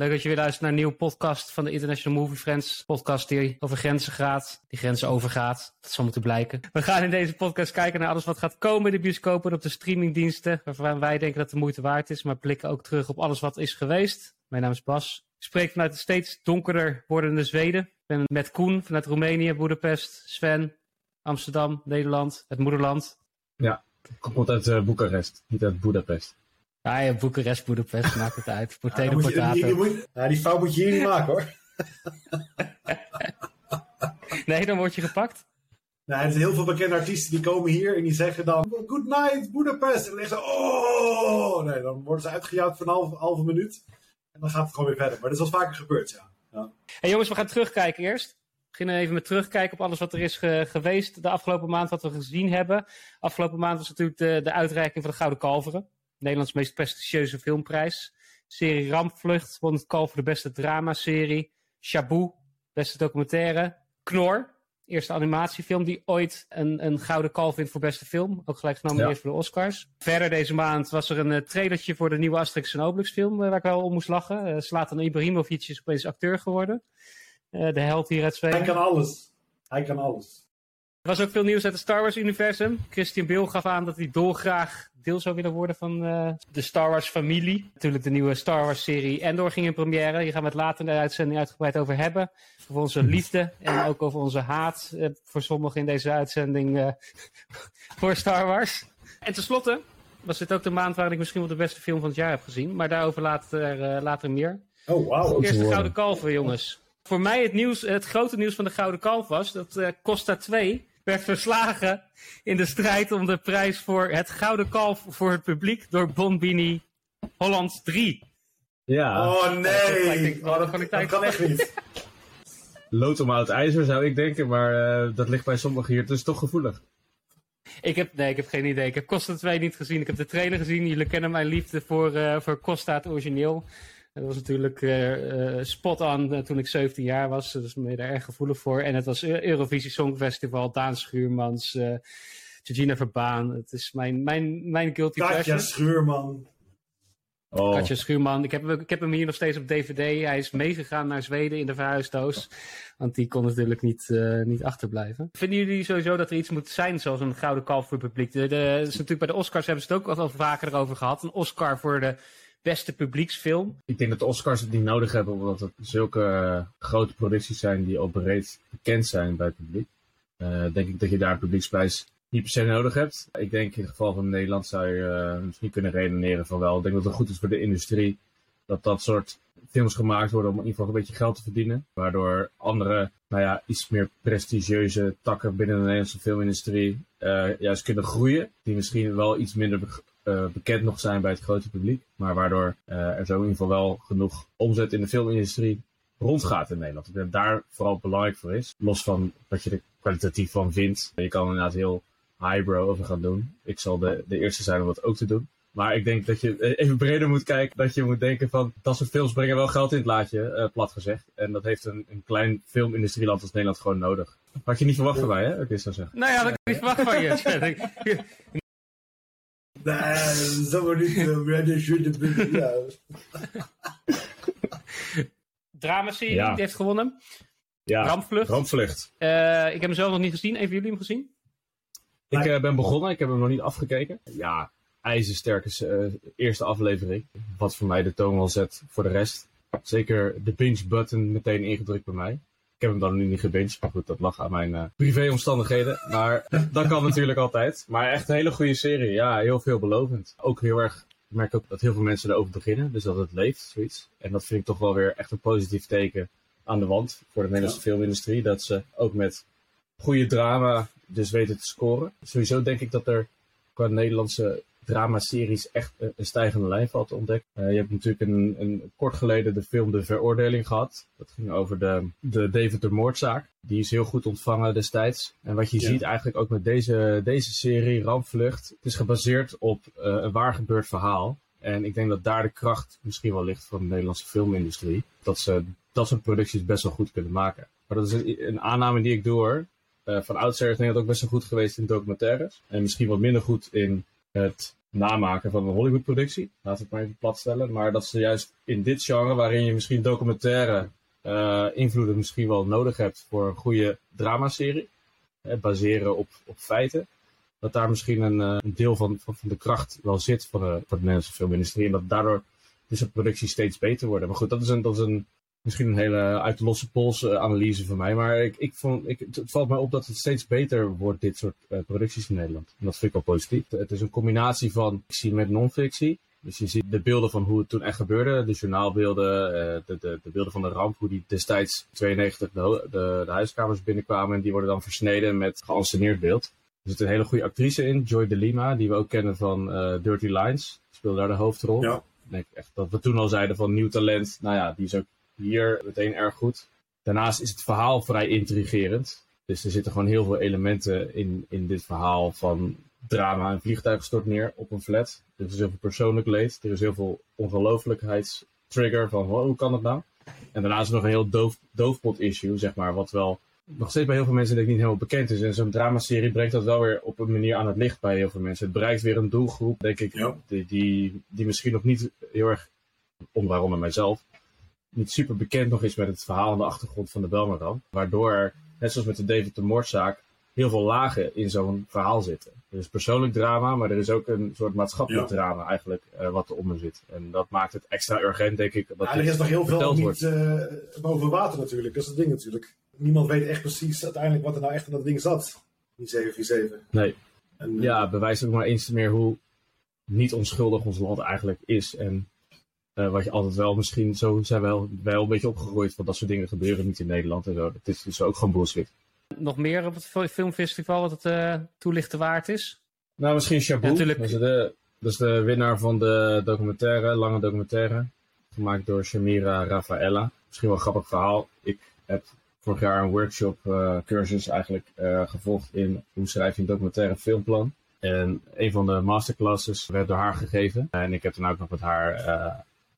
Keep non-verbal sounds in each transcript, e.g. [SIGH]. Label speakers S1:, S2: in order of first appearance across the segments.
S1: Leuk dat je weer luistert naar een nieuwe podcast van de International Movie Friends. Podcast die over grenzen gaat, die grenzen overgaat. Dat zal moeten blijken. We gaan in deze podcast kijken naar alles wat gaat komen in de bioscopen en op de streamingdiensten. Waarvan wij denken dat de moeite waard is. Maar blikken ook terug op alles wat is geweest. Mijn naam is Bas. Ik spreek vanuit het steeds donkerder wordende Zweden. Ik ben met Koen vanuit Roemenië, Boedapest, Sven, Amsterdam, Nederland, het moederland.
S2: Ja, komt uit uh, Boekarest, niet uit Boedapest.
S1: Ja, ja Boekarest, Boedapest, maakt het uit. [LAUGHS] Potato,
S3: Ja,
S1: potato.
S3: je, je moet, ja, die fout moet je hier niet maken hoor. [LAUGHS]
S1: Nee, dan word je gepakt.
S3: Nou, er zijn heel veel bekende artiesten die komen hier en die zeggen dan Good night, Budapest. En dan zeggen ze, oh! Nee, dan worden ze uitgejouwd voor een halve, minuut. En dan gaat het gewoon weer verder. Maar dat is wel vaker gebeurd, ja. ja.
S1: Hey jongens, we gaan terugkijken eerst. We beginnen even met terugkijken op alles wat er is ge- geweest de afgelopen maand, wat we gezien hebben. Afgelopen maand was natuurlijk de, de uitreiking van de Gouden Kalveren. Nederlands meest prestigieuze filmprijs. Serie Rampvlucht won het kalf voor de beste dramaserie. Shabu, beste documentaire. Knor, eerste animatiefilm die ooit een, een Gouden Kalf wint voor beste film. Ook gelijk genomineerd
S2: Ja.
S1: voor de Oscars. Verder deze maand was er een eh, trailertje voor de nieuwe Asterix en Obelix film, eh, waar ik wel om moest lachen. Uh, Slatan Ibrahimovic is opeens acteur geworden. Eh, de held hier uit
S3: Hij
S1: Zweden.
S3: kan alles. Hij kan alles.
S1: Er was ook veel nieuws uit het Star Wars-universum. Christian Bale gaf aan dat hij dolgraag deel zou willen worden van eh, de Star Wars-familie. Natuurlijk de nieuwe Star Wars-serie Endor ging in première. Hier gaan we het later in de uitzending uitgebreid over hebben. Over onze liefde en ook over onze haat eh, voor sommigen in deze uitzending eh, [LAUGHS] voor Star Wars. En tenslotte was dit ook de maand waarin ik misschien wel de beste film van het jaar heb gezien. Maar daarover later, later meer.
S3: Oh.
S2: Goed.
S1: Eerst de. Gouden Kalver, jongens. Voor mij het, nieuws, het grote nieuws van de Gouden Kalf was dat Costa 2 werd verslagen in de strijd om de prijs voor het Gouden Kalf voor het publiek door Bonbini Holland 3.
S2: Ja,
S3: Oh
S1: dat
S3: nee.
S1: de
S3: dat kan echt niet.
S2: lood om oud ijzer zou ik denken, maar eh, dat ligt bij sommigen hier dus toch gevoelig.
S1: Ik heb, nee, ik heb geen idee. Ik heb Costa 2 niet gezien. Ik heb de trailer gezien. Jullie kennen mijn liefde voor, eh, voor Costa het origineel. Dat was natuurlijk eh, eh, spot on eh, toen ik 17 jaar was. Dus ben je daar erg gevoelig voor. En het was Eu- Eurovisie Songfestival, Daan Schuurmans, eh Georgina Verbaan. Het is mijn, mijn, mijn guilty
S3: Katja
S1: pleasure.
S3: Schuurman.
S2: Oh,
S1: Katja Schuurman. Ik heb, hem- ik heb hem hier nog steeds op DVD. Hij is meegegaan naar Zweden in de verhuisdoos. Want die kon natuurlijk niet, eh, niet achterblijven. Vinden jullie sowieso dat er iets moet zijn zoals een gouden kalf voor het publiek? De, de, is natuurlijk bij de Oscars hebben ze het ook al vaker erover gehad. Een Oscar voor de beste publieksfilm.
S2: ik denk dat de Oscars het niet nodig hebben, omdat het zulke eh, grote producties zijn die al breed bekend zijn bij het publiek. Eh, denk ik dat je daar een publieksprijs niet per se nodig hebt. Ik denk in het geval van Nederland zou je eh, misschien kunnen redeneren van wel. Ik denk dat het goed is voor de industrie dat dat soort films gemaakt worden om in ieder geval een beetje geld te verdienen. Waardoor andere, nou ja, iets meer prestigieuze takken binnen de Nederlandse filmindustrie juist kunnen groeien. Die misschien wel iets minder eh, bekend nog zijn bij het grote publiek. Maar waardoor eh, er zo in ieder geval wel genoeg omzet in de filmindustrie rondgaat in Nederland. Ik denk dat daar vooral belangrijk voor is. Los van wat je er kwalitatief van vindt. Je kan inderdaad heel highbrow over gaan doen. Ik zal de, de eerste zijn om dat ook te doen. Maar ik denk dat je eh, even breder moet kijken. Dat je moet denken van dat soort films brengen wel geld in het laadje, plat gezegd. En dat heeft een, een klein filmindustrieland als Nederland gewoon nodig. Had je niet verwacht van mij, hè? Ik zou zeggen.
S1: Nou ja, dat ik niet verwacht van je.
S3: Nee, dat wordt niet. Brandon Shoot Ja.
S1: Dramaserie,
S2: Ja.
S1: die heeft gewonnen.
S2: Ja,
S1: Rampvlucht.
S2: Rampvlucht.
S1: Eh, ik heb hem zelf nog niet gezien. Even jullie hem gezien?
S2: Ik eh, ben begonnen, ik heb hem nog niet afgekeken. Ja, ijzersterke eh, eerste aflevering. Wat voor mij de toon wel zet voor de rest. Zeker de binge button meteen ingedrukt bij mij. Ik heb hem dan nu niet gebinged, maar goed, dat lag aan mijn eh privéomstandigheden. Maar dat kan natuurlijk [LAUGHS] altijd. Maar echt een hele goede serie, ja, heel veelbelovend. Ook heel erg, ik merk ook dat heel veel mensen erover beginnen, dus dat het leeft, zoiets. En dat vind ik toch wel weer echt een positief teken aan de wand voor de Nederlandse filmindustrie. Dat ze ook met goede drama dus weten te scoren. Sowieso denk ik dat er qua Nederlandse dramaseries echt een stijgende lijn valt te ontdekken. Eh, je hebt natuurlijk een, een kort geleden de film De Veroordeling gehad. Dat ging over de, de David de Moordzaak. Die is heel goed ontvangen destijds. En wat je
S3: Ja.
S2: ziet eigenlijk ook met deze, deze serie, Rampvlucht, het is gebaseerd op eh, een waar gebeurd verhaal. En ik denk dat daar de kracht misschien wel ligt van de Nederlandse filmindustrie. Dat ze dat soort producties best wel goed kunnen maken. Maar dat is een, een aanname die ik doe hoor. Eh, van oudsher is Nederland ook best wel goed geweest in documentaires. En misschien wat minder goed in het namaken van een Hollywood-productie. We het maar even plat stellen. Maar dat ze juist in dit genre, waarin je misschien documentaire uh, invloeden misschien wel nodig hebt voor een goede dramaserie, baseren op, op feiten, dat daar misschien een, uh, een deel van, van, de kracht wel zit van de, van de Nederlandse filmindustrie. En dat daardoor deze producties steeds beter worden. Maar goed, dat is een, dat is een misschien een hele uit de losse pols uh, analyse van mij. Maar ik, ik vond, ik, het valt mij op dat het steeds beter wordt, dit soort uh, producties in Nederland. En dat vind ik wel positief. Het is een combinatie van fictie met non-fictie. Dus je ziet de beelden van hoe het toen echt gebeurde. De journaalbeelden, uh, de, de, de, beelden van de ramp. Hoe die destijds 92 de, de, de huiskamers binnenkwamen. En die worden dan versneden met geanceneerd beeld. Er zit een hele goede actrice in, Joy de Lima. Die we ook kennen van Dirty Lines. Speelde daar de hoofdrol. Ja. Ik denk echt dat we toen al zeiden van nieuw talent. Nou ja, die is ook hier meteen erg goed. Daarnaast is het verhaal vrij intrigerend. Dus er zitten gewoon heel veel elementen in, in dit verhaal van drama. Een vliegtuig stort neer op een flat. Er is heel veel persoonlijk leed. Er is heel veel ongelooflijkheidstrigger van hoe kan dat nou? En daarnaast is nog een heel doof, doofpot issue, zeg maar, wat wel nog steeds bij heel veel mensen denk ik niet helemaal bekend is. En zo'n dramaserie brengt dat wel weer op een manier aan het licht bij heel veel mensen. Het bereikt weer een doelgroep, denk ik, die, die, die misschien nog niet heel erg, onder mijzelf, niet super bekend nog is met het verhaal en de achtergrond van de Belmaram. Waardoor er, net zoals met de David de Moordzaak, heel veel lagen in zo'n verhaal zitten. Er is persoonlijk drama, maar er is ook een soort maatschappelijk drama eigenlijk uh, wat eronder zit. En dat maakt het extra urgent, denk ik. Dat
S3: ja, er is nog heel veel niet uh, boven water natuurlijk. Dat is het ding natuurlijk. Niemand weet echt precies uiteindelijk wat er nou echt in dat ding zat. Die 747.
S2: Nee. En, uh, ja, bewijst ook maar eens meer hoe niet onschuldig ons land eigenlijk is. En uh, wat je altijd wel misschien, zo zijn we wel, wel een beetje opgegroeid van dat soort dingen gebeuren niet in Nederland en zo. Dat is dus ook gewoon bullshit.
S1: Nog meer op het filmfestival wat het uh, toelichten waard is?
S2: Nou, misschien Shabu. Ja, natuurlijk... dat, is de, dat is de winnaar van de documentaire, lange documentaire. Gemaakt door Shamira Rafaela. Misschien wel een grappig verhaal. Ik heb vorig jaar een workshop uh, cursus eigenlijk gevolgd in hoe schrijf je een documentaire filmplan. En een van de masterclasses werd door haar gegeven. En ik heb dan ook nog met haar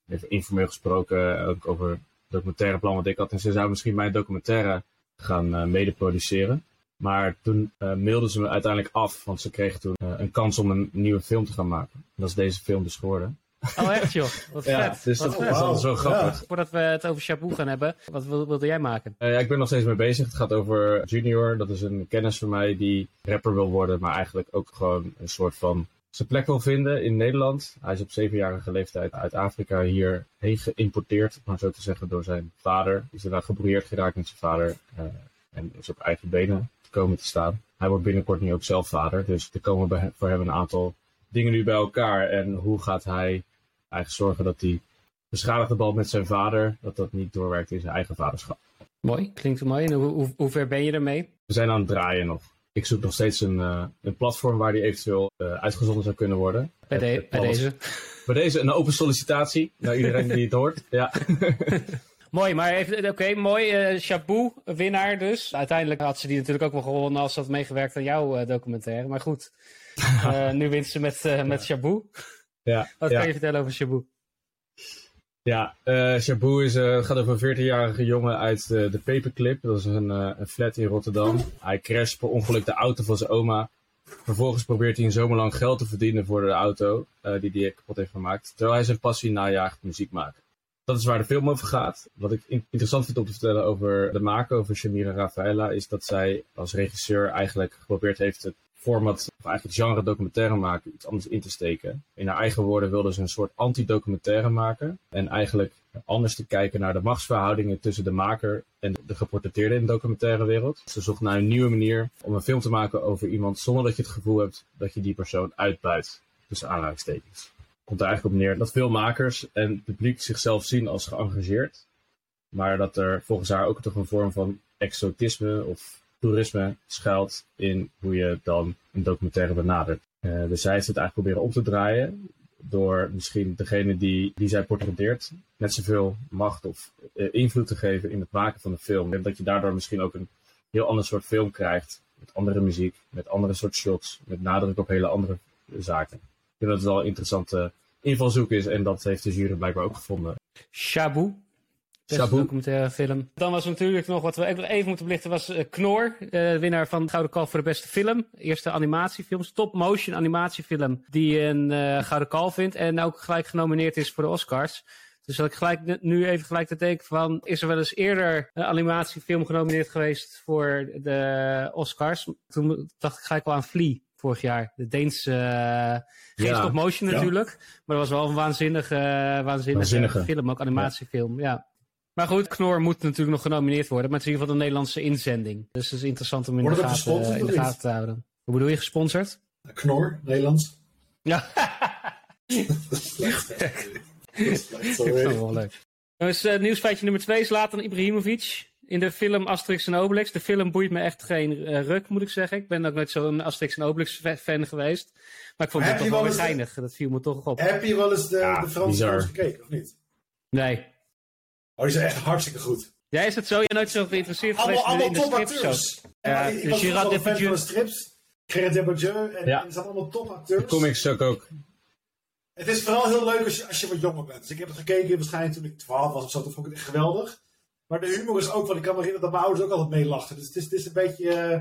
S2: even informeel gesproken, ook over het documentaire plan wat ik had. En ze zou misschien mijn documentaire gaan uh, mede produceren. Maar toen uh, mailde ze me uiteindelijk af, want ze kreeg toen uh, een kans om een nieuwe film te gaan maken. Dat is deze film dus geworden.
S1: Oh, echt joh? [LAUGHS] Wat ja,
S2: Dus dat, is altijd zo grappig.
S1: Ja. Voordat we het over Shabu gaan hebben, wat wilde jij maken?
S2: ja, ik ben nog steeds mee bezig. Het gaat over Junior. Dat is een kennis van mij die rapper wil worden, maar eigenlijk ook gewoon een soort van zijn plek wil vinden in Nederland. Hij is op zevenjarige leeftijd uit Afrika hierheen geïmporteerd, maar zo te zeggen, door zijn vader. Is daarna gebrouilleerd geraakt met zijn vader uh, en is op eigen benen komen te staan. Hij wordt binnenkort nu ook zelf vader, dus er komen bij, voor hem een aantal dingen nu bij elkaar. En hoe gaat hij eigenlijk zorgen dat die beschadigde bal met zijn vader, dat dat niet doorwerkt in zijn eigen vaderschap.
S1: Mooi, klinkt mooi. En hoe, hoe, hoe ver ben je ermee?
S2: We zijn aan het draaien nog ik zoek nog steeds een, uh, een platform waar die eventueel uh, uitgezonden zou kunnen worden.
S1: Bij, de, bij deze? [LAUGHS]
S2: Bij deze een open sollicitatie naar iedereen die het hoort. Ja. [LAUGHS]
S1: mooi, maar oké, okay, mooi. Uh, Shabu, winnaar dus. Uiteindelijk had ze die natuurlijk ook wel gewonnen als ze had meegewerkt aan jouw documentaire. Maar goed, [LAUGHS] nu wint ze met, met Shabu.
S2: Ja,
S1: Wat
S2: ja.
S1: kan je vertellen over Shabu?
S2: Ja, uh, is, uh, gaat over een 14-jarige jongen uit uh, de Paperclip. Dat is een, een, flat in Rotterdam. Hij crasht per ongeluk de auto van zijn oma. Vervolgens probeert hij een zomerlang geld te verdienen voor de auto die hij kapot heeft gemaakt. Terwijl hij zijn passie najaagt muziek maken. Dat is waar de film over gaat. Wat ik interessant vind om te vertellen over de maker, over Shamira Rafaela, is dat zij als regisseur eigenlijk geprobeerd heeft het format, of eigenlijk genre documentaire maken, iets anders in te steken. In haar eigen woorden wilde ze een soort anti-documentaire maken. En eigenlijk anders te kijken naar de machtsverhoudingen tussen de maker en de geportretteerde in de documentaire wereld. Ze zocht naar een nieuwe manier om een film te maken over iemand zonder dat je het gevoel hebt dat je die persoon uitbuit. Tussen aanhalingstekens. Komt er eigenlijk op neer dat veel makers en publiek zichzelf zien als geëngageerd. Maar dat er volgens haar ook toch een vorm van exotisme of toerisme schuilt in hoe je dan een documentaire benadert. Uh, dus zij heeft het eigenlijk proberen om te draaien door misschien degene die, die zij portretteert net zoveel macht of uh, invloed te geven in het maken van de film. En dat je daardoor misschien ook een heel ander soort film krijgt, met andere muziek, met andere soort shots, met nadruk op hele andere zaken. Ik denk dat het wel een interessante invalshoek is en dat heeft de jury blijkbaar ook gevonden.
S1: Shabu, Beste documentaire film. Dan was natuurlijk nog wat we even even moeten belichten, was eh, Knor, eh, winnaar van de Gouden Kalf voor de beste film. Eerste animatiefilm, stop motion animatiefilm die een eh, Gouden Kalf vindt en ook gelijk genomineerd is voor de Oscars. Dus dat ik gelijk nu- even gelijk te denken van, is er wel eens eerder een animatiefilm genomineerd geweest voor de Oscars? Toen dacht ik gelijk al aan Flea vorig jaar. De Deense, geen stop motion
S3: Ja.
S1: natuurlijk, maar dat was wel een waanzinnige, waanzinnige,
S2: Waanzinnige.
S1: film, ook animatiefilm, ja. Maar goed, Knor moet natuurlijk nog genomineerd worden, maar het is in ieder geval een Nederlandse inzending. Dus het is interessant om in de
S3: Wordt het
S1: gaten, in de te houden. Hoe bedoel je, gesponsord?
S3: Knor, Nederlands.
S1: Ja?
S3: Slecht, sorry.
S1: vind het wel leuk. Dus eh, nieuwsfeitje nummer twee, Zlatan Ibrahimovic. In de film Asterix en Obelix. De film boeit me echt geen eh, ruk, moet ik zeggen. Ik ben ook nooit zo'n Asterix en Obelix fa- fan geweest. Maar ik vond het toch wel weer
S3: de-
S1: geinig. Dat viel me toch op.
S3: Heb je wel eens de,
S2: Ja,
S3: de Franse films gekeken, of niet?
S1: Nee.
S3: Oh, die zijn echt hartstikke goed.
S1: Ja, is het zo? Je nooit zo geïnteresseerd
S3: Allemaal,
S1: geweest in
S3: allemaal
S1: de, in de strips? Ja,
S3: ik
S1: de
S3: was
S1: Gerard
S3: wel
S1: Depardieu.
S3: van de strips. Gerard Depardieu. En,
S1: Ja.
S3: en zijn allemaal top acteurs.
S2: De comics ook ook.
S3: Het is vooral heel leuk als je, als je wat jonger bent. Dus ik heb het gekeken waarschijnlijk toen ik 12 was of zo. Toen vond ik het echt geweldig. Maar de humor is ook, want ik kan me herinneren dat mijn ouders ook altijd meelachten. Dus het is, het is een beetje... eh,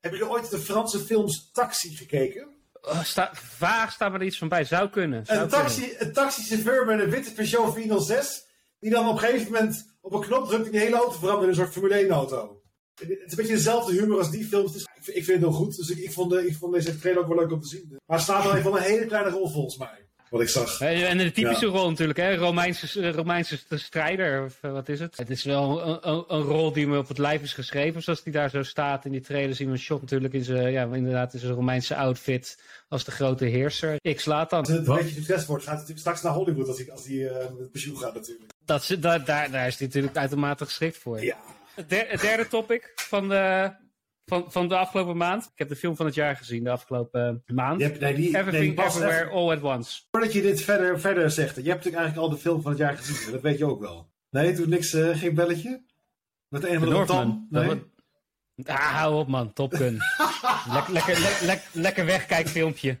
S3: Hebben jullie ooit de Franse films Taxi gekeken?
S1: Oh, sta, vaag staat me er iets van bij. Zou kunnen. Zou
S3: Een, taxi, een taxichauffeur met een witte Peugeot 406. Die dan op een gegeven moment op een knop drukt en die hele auto verandert in een soort Formule 1 auto. Het is een beetje dezelfde humor als die films. Ik, vind- het heel goed. Dus ik, ik, vond, ik vond deze trailer ook wel leuk om te zien. Maar het staat wel even van een hele kleine rol volgens mij. Wat ik zag.
S1: En de typische rol natuurlijk, hè? Romeinse, eh, Romeinse strijder, of eh, wat is het? Het is wel een, een, een rol die me op het lijf is geschreven, zoals die daar zo staat. In die trailer zien we een shot natuurlijk in zijn, ja, inderdaad, in zijn Romeinse outfit als de grote heerser. Ik slaat dan.
S3: Als het een
S2: Wat?
S3: beetje succes wordt, gaat natuurlijk straks naar Hollywood als hij, als hij eh, met pensioen gaat natuurlijk.
S1: Dat, is- daar, daar, daar is hij natuurlijk uitermate geschikt voor.
S3: Ja.
S1: Het derde topic van de, van, van de afgelopen maand. Ik heb de film van het jaar gezien de afgelopen eh, maand.
S3: Je hebt, nee, die,
S1: Everything Everywhere
S3: even-
S1: All at Once.
S3: voordat je dit verder, verder zegt. Je hebt natuurlijk eigenlijk al de film van het jaar gezien. Dat weet je ook wel. Nee, toen niks, eh, geen belletje? Met een van de. Tam? Nee?
S1: Ah, hou op man, Top Gun. [LAUGHS] Lek- lekker, lek- lek- lekker wegkijkfilmpje.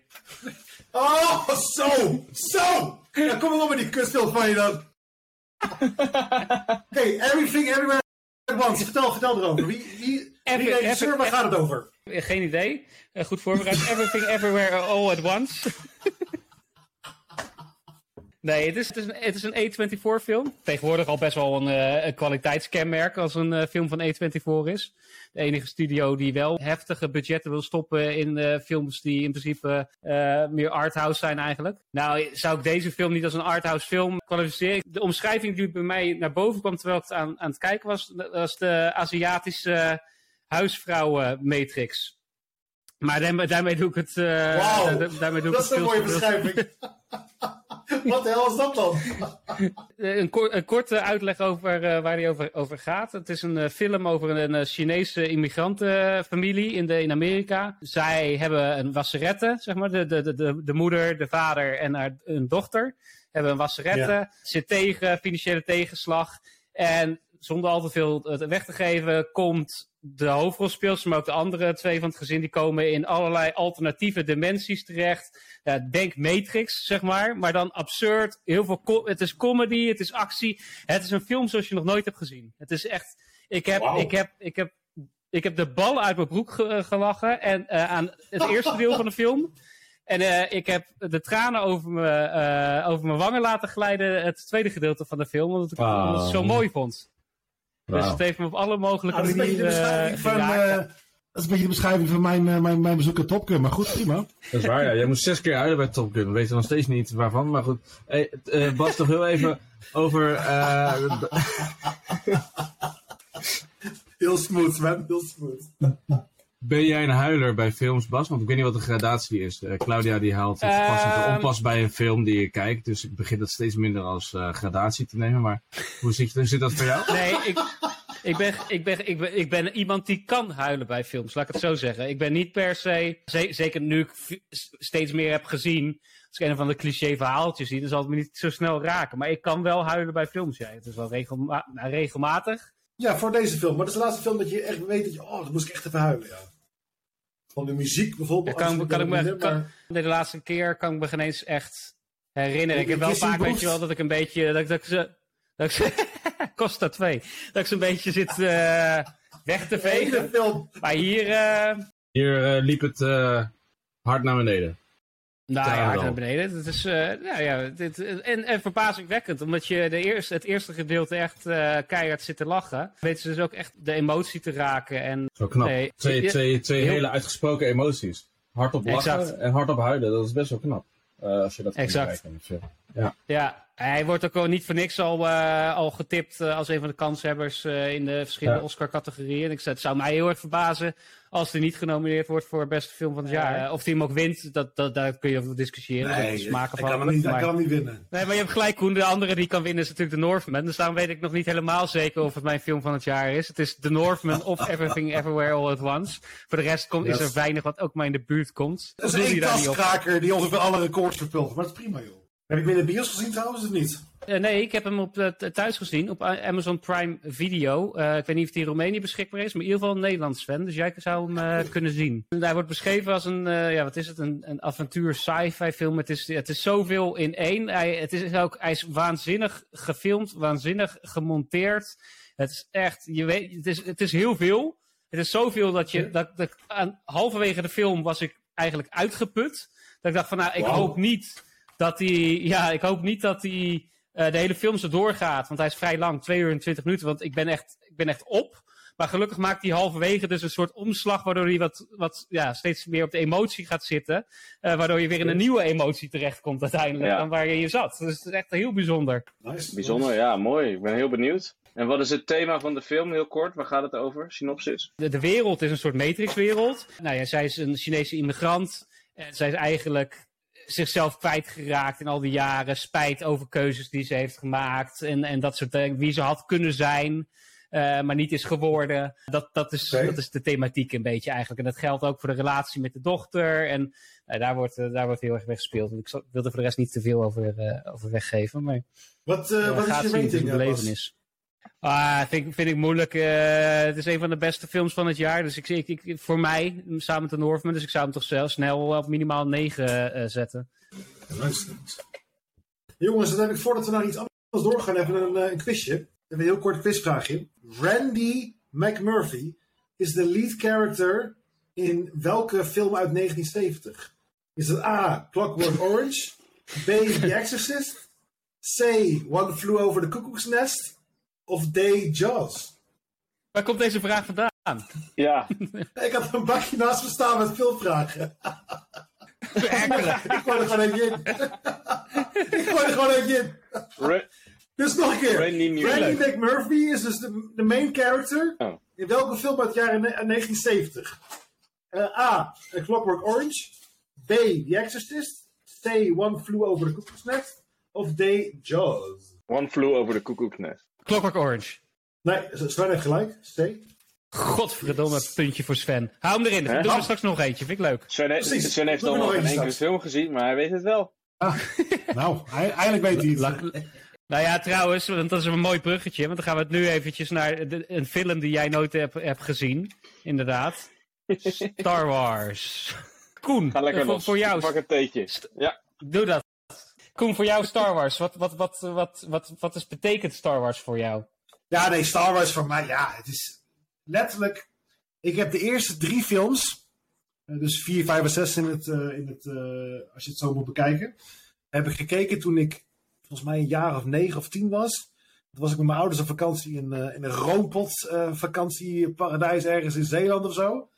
S3: Oh, zo! Zo! Ja, kom maar op met die kutfilm van je dan. [LAUGHS] Oké, Everything Everywhere Once. Vertel, vertel erover. Wie, wie, wie regisseur, waar gaat het over?
S1: Geen idee. Eh, goed voorbereid. Everything Everywhere All at Once. [LAUGHS] Nee, het is, het is een, het is een A24 film. Tegenwoordig al best wel een, eh, een kwaliteitskenmerk als een eh, film van A24 is. De enige studio die wel heftige budgetten wil stoppen in eh, films die in principe meer arthouse zijn eigenlijk. Nou, zou ik deze film niet als een arthouse film kwalificeren? De omschrijving die bij mij naar boven kwam terwijl ik aan, aan het kijken was, was de Aziatische huisvrouwen matrix. Maar daarmee, daarmee doe ik het. da- daarmee doe ik
S3: Dat is
S1: het
S3: een mooie beschrijving. [LAUGHS] [LAUGHS] Wat de hel is dat dan?
S1: Eh, Een, een korte uitleg over eh, waar die over, over gaat. Het is een eh, film over een, Chinese immigrantenfamilie in, de, in Amerika. Zij hebben een wasserette, zeg maar. De, de, de- de, de moeder, de vader en haar, een dochter hebben een wasserette.
S3: Ja.
S1: Zit tegen financiële tegenslag. En zonder al te veel weg te geven, komt de hoofdrolspeelster, maar ook de andere twee van het gezin, die komen in allerlei alternatieve dimensies terecht. Ja, denk Matrix, zeg maar, maar dan absurd. Heel veel het is comedy, het is actie. Het is een film zoals je nog nooit hebt gezien. Het is echt. Ik heb, ik heb, ik heb, ik heb de bal uit mijn broek ge- gelachen en eh, aan het [LAUGHS] eerste deel van de film. En eh, ik heb de tranen over, me, eh, over mijn wangen laten glijden. Het tweede gedeelte van de film, omdat ik het, zo mooi vond. Dus het heeft me op alle mogelijke
S3: dat is een beetje de
S1: manieren
S3: beschrijving
S1: eh,
S3: van, eh, dat is een beetje de beschrijving van mijn, eh, mijn, mijn bezoek aan Top Gun. Maar goed, prima.
S2: Dat is waar, ja. Jij moest zes keer huilen bij Top Gun. We weten nog steeds niet waarvan, maar goed. Hey, eh, Bas, toch heel even over... eh, [LAUGHS]
S3: Heel smooth, man. Heel smooth.
S2: Ben jij een huiler bij films, Bas? Want ik weet niet wat de gradatie is. Eh, Claudia die haalt het passend en
S1: Ehm.
S2: onpas bij een film die je kijkt. Dus ik begin dat steeds minder als eh, gradatie te nemen. Maar hoe zit, hoe zit dat voor jou?
S1: Nee, ik, ik, ben, ik, ben, ik, ben, ik ben iemand die kan huilen bij films, laat ik het zo zeggen. Ik ben niet per se, ze- zeker nu ik steeds meer heb gezien, als ik een van de cliché verhaaltjes zie, dan zal het me niet zo snel raken. Maar ik kan wel huilen bij films, ja. Het is wel regelma nou, regelmatig.
S3: Ja, voor deze film. Maar dat is de laatste film dat je echt weet dat je... Oh, dat moest ik echt even huilen, ja. Van de muziek bijvoorbeeld.
S1: Ja, kan- kan ik me- kan- De laatste keer kan ik me geen eens echt herinneren. Ik heb wel vaak, weet je wel, dat ik een beetje, dat, ik- dat ik ze... Dat ik ze [LAUGHS] Costa 2. Dat ik zo'n beetje zit uh, weg te vegen.
S3: film.
S1: Maar hier... Uh...
S2: Hier uh, liep het hard naar beneden.
S1: Nou ja, hard naar beneden. Het is, nou ja, dit, en, en verbazingwekkend, omdat je de eerste, het eerste gedeelte echt keihard zit te lachen. Weten ze dus ook echt de emotie te raken. En,
S2: Zo knap. Nee, twee twee, twee heel... hele uitgesproken emoties. Hardop lachen exact. en hardop huilen, dat is best wel knap. als je dat
S1: exact.
S2: kijken. Ja.
S1: ja, hij wordt ook al niet voor niks al, uh, al getipt uh, als een van de kanshebbers uh, in de verschillende ja. Oscar-categorieën. Ik zei, het zou mij heel erg verbazen als hij niet genomineerd wordt voor beste film van het jaar. of hij hem ook wint, dat, dat, daar kun je over discussiëren.
S3: Nee, smaken van. Kan hem niet, maar, kan hem niet winnen.
S1: Nee, maar je hebt gelijk Koen, de andere die kan winnen is natuurlijk The Northman. Dus daarom weet ik nog niet helemaal zeker of het mijn film van het jaar is. Het is The Northman of [LAUGHS] Everything Everywhere All At Once. Voor de rest komt, yes. is er weinig wat ook maar in de buurt komt.
S3: Dat is een die ongeveer alle records verpult. Maar dat is prima joh. Heb ik hem in de bios gezien trouwens of niet?
S1: Uh, nee, ik heb hem op uh, thuis gezien op Amazon Prime Video. Uh, ik weet niet of die in Roemenië beschikbaar is, maar in ieder geval een Nederlands fan. Dus jij zou hem [LAUGHS] kunnen zien. Hij wordt beschreven als een, ja, wat is het, een, een avontuur sci-fi film. Het is, het is zoveel in één. Hij, het is ook, hij is waanzinnig gefilmd, waanzinnig gemonteerd. Het is echt, je weet, het is, het is heel veel. Het is zoveel dat je, dat, dat aan, halverwege de film was ik eigenlijk uitgeput. Dat ik dacht van, nou, ik wow. hoop niet dat hij, ja, ik hoop niet dat hij uh, de hele film zo doorgaat. Want hij is vrij lang, 2 uur en 20 minuten. Want ik ben echt, ik ben echt op. Maar gelukkig maakt hij halverwege dus een soort omslag, waardoor hij wat, wat ja, steeds meer op de emotie gaat zitten. Uh, waardoor je weer in een nieuwe emotie terechtkomt uiteindelijk ja. dan waar je je zat. Dus het is echt heel bijzonder.
S4: Nice. Bijzonder, ja, mooi. Ik ben heel benieuwd. En wat is het thema van de film, heel kort? Waar gaat het over? Synopsis?
S1: De, de wereld is een soort matrixwereld. Nou ja, zij is een Chinese immigrant. En zij is eigenlijk zichzelf kwijtgeraakt in al die jaren. Spijt over keuzes die ze heeft gemaakt. En, en dat soort dingen. Wie ze had kunnen zijn. Uh, maar niet is geworden. Dat, dat, is, okay. dat is de thematiek een beetje eigenlijk. En dat geldt ook voor de relatie met de dochter. En uh, daar, wordt, uh, daar wordt heel erg weggespeeld. Ik wil er voor de rest niet te veel over, over weggeven. Maar,
S3: wat, wat is je rating?
S1: belevenis. Ah, vind, vind ik moeilijk. Uh, het is een van de beste films van het jaar. Dus ik, ik, voor mij, samen met de Northman, dus ik zou hem toch zelf snel op minimaal 9 uh, zetten.
S3: Jongens, dan heb ik voordat we naar iets anders doorgaan, even een, een quizje. Even een heel kort quizvraagje. Randy McMurphy is de lead character in welke film uit 1970? Is het A. Clockwork Orange? B. The Exorcist? C. One Flew Over the Cuckoo's Nest? Of Day Jaws?
S1: Waar komt deze vraag vandaan?
S4: Ja. [LAUGHS]
S3: ik had een bakje naast me staan met veel vragen. [LAUGHS] ik gooi er gewoon eentje in. [LAUGHS] ik gooi er gewoon eentje in. dus nog een keer.
S4: Randy,
S3: Randy McMurphy is dus de, de main character. Oh. In welke film uit het jaar 1970? Uh, A. A Clockwork Orange. B. The Exorcist. C. One Flew Over the Cuckoo's Nest. Of D. Jaws.
S4: One Flew Over the Cuckoo's Nest.
S1: Clockwork Orange.
S3: Nee, Sven heeft gelijk. C.
S1: Godverdomme, puntje voor Sven. Hou hem erin. Doe er oh. straks nog eentje. Vind ik leuk.
S4: Sven, he Precies. Sven heeft al nog geen enkele film gezien, maar hij weet het wel.
S3: Ah, nou, eigenlijk weet hij het.
S1: Nou ja, trouwens, want dat is een mooi bruggetje. Want dan gaan we het nu eventjes naar de, een film die jij nooit hebt, hebt gezien. Inderdaad. [LAUGHS] Star Wars. Koen,
S4: Ga lekker
S1: voor, voor jou.
S4: Pak een theetje. Ja.
S1: Doe dat. Koen, voor jou Star Wars. Wat, wat, wat, wat, wat, wat is, betekent Star Wars voor jou?
S3: Ja, nee, Star Wars voor mij, ja, het is letterlijk... Ik heb de eerste drie films, eh, dus vier, vijf en zes in het, uh, in het uh, als je het zo moet bekijken, heb ik gekeken toen ik volgens mij een jaar of negen of tien was. Toen was ik met mijn ouders op vakantie in, uh, in een roompot vakantieparadijs ergens in Zeeland of zo.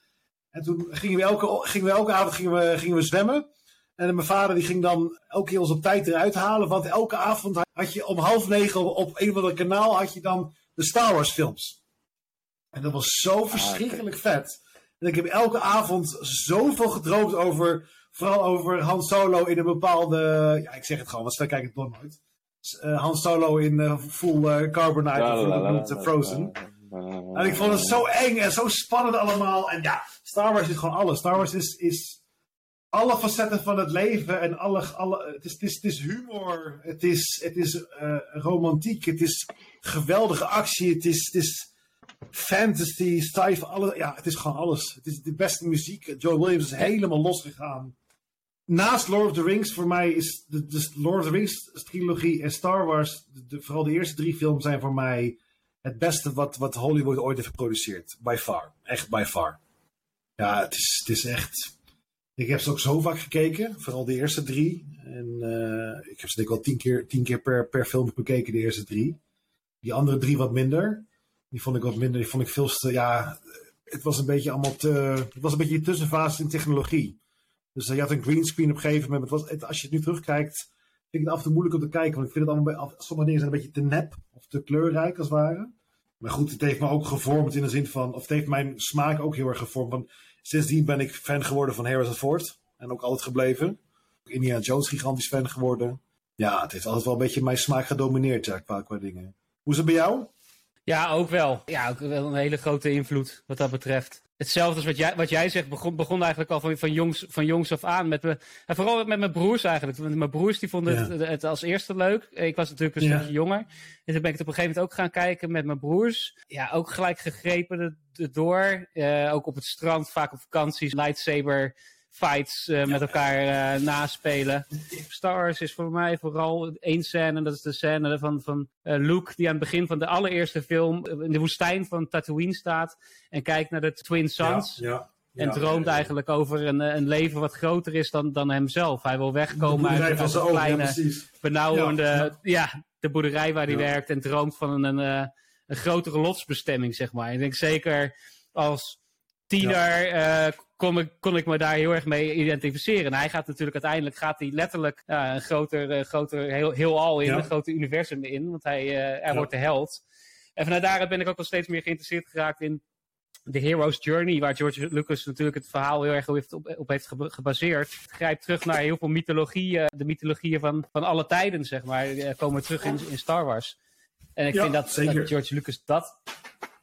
S3: En toen gingen we elke, gingen we elke avond gingen we, gingen we zwemmen. En mijn vader die ging dan elke keer ons op tijd eruit halen. Want elke avond had je om half negen op een of ander kanaal had je dan de Star Wars films. En dat was zo ah, verschrikkelijk vet. En ik heb elke avond zoveel gedroomd over, vooral over Han Solo in een bepaalde, ja ik zeg het gewoon, want wij kijken het nog nooit. Uh, Han Solo in uh, full uh, carbonite of uh, Frozen. En ik vond het zo eng en zo spannend allemaal. En ja, Star Wars is gewoon alles. Star Wars is, is alle facetten van het leven en alle, alle het, is, het, is, het is humor, het is, het is uh, romantiek, het is geweldige actie, het is, het is fantasy, sci alle, ja, het is gewoon alles. Het is de beste muziek. Joe Williams is helemaal losgegaan. Naast Lord of the Rings, voor mij is de, de Lord of the Rings trilogie en Star Wars, vooral de eerste drie films zijn voor mij het beste wat, wat Hollywood ooit heeft geproduceerd. By far. Echt by far. Ja, het is, het is echt... Ik heb ze ook zo vaak gekeken. Vooral de eerste drie. En eh, ik heb ze denk ik wel tien keer, tien keer per, per film bekeken, de eerste drie. Die andere drie wat minder. Die vond ik wat minder. Die vond ik veel. Ja, het was een beetje allemaal. Het was een beetje een tussenfase in technologie. Dus uh, je had een greenscreen op een gegeven moment. Het was, het, als je het nu terugkijkt, vind ik het af en toe moeilijk om te kijken. Want ik vind het allemaal... Sommige dingen zijn een beetje te nep. Of te kleurrijk, als het ware. Maar goed, het heeft me ook gevormd in de zin van... Of het heeft mijn smaak ook heel erg gevormd. Want sindsdien ben ik fan geworden van Harrison Ford. En ook altijd gebleven. Indiana Jones gigantisch fan geworden. Ja, het heeft altijd wel een beetje mijn smaak gedomineerd, ja, qua, qua dingen. Hoe is het bij jou?
S1: Ja, ook wel. Ja, ook wel een hele grote invloed wat dat betreft. Hetzelfde als wat jij, wat jij zegt, begon, begon eigenlijk al van, van, jongs, van jongs af aan. Met me, en vooral met mijn broers eigenlijk. Mijn broers die vonden het, het, als eerste leuk. Ik was natuurlijk een stukje jonger. En toen ben ik het op een gegeven moment ook gaan kijken met mijn broers. Ja, ook gelijk gegrepen erdoor. Uh, ook op het strand, vaak op vakanties. Lightsaber fights uh, met elkaar uh, naspelen. Star Wars is voor mij vooral één scène, en dat is de scène van, van uh, Luke, die aan het begin van de allereerste film in de woestijn van Tatooine staat en kijkt naar de Twin.
S3: Ja, ja,
S1: en droomt eigenlijk over een, een leven wat groter is dan, dan hemzelf. Hij wil wegkomen uit, uit de kleine, benauwende, ja, de boerderij waar hij werkt en droomt van een, een, een grotere lotsbestemming, zeg maar. Ik denk zeker als tiener kon, ik, kon ik me daar heel erg mee identificeren. En hij gaat natuurlijk uiteindelijk gaat hij letterlijk uh, een groter, uh, groter heel, heel al in, ja. een groter universum in. Want hij, er ja. wordt de held. En vanuit daaruit ben ik ook wel steeds meer geïnteresseerd geraakt in de Hero's Journey, waar George Lucas natuurlijk het verhaal heel erg op, op, op heeft gebaseerd. Het grijpt terug naar heel veel mythologieën, de mythologieën van, van alle tijden, zeg maar, komen terug in, in Star Wars. En ik vind dat, dat George Lucas dat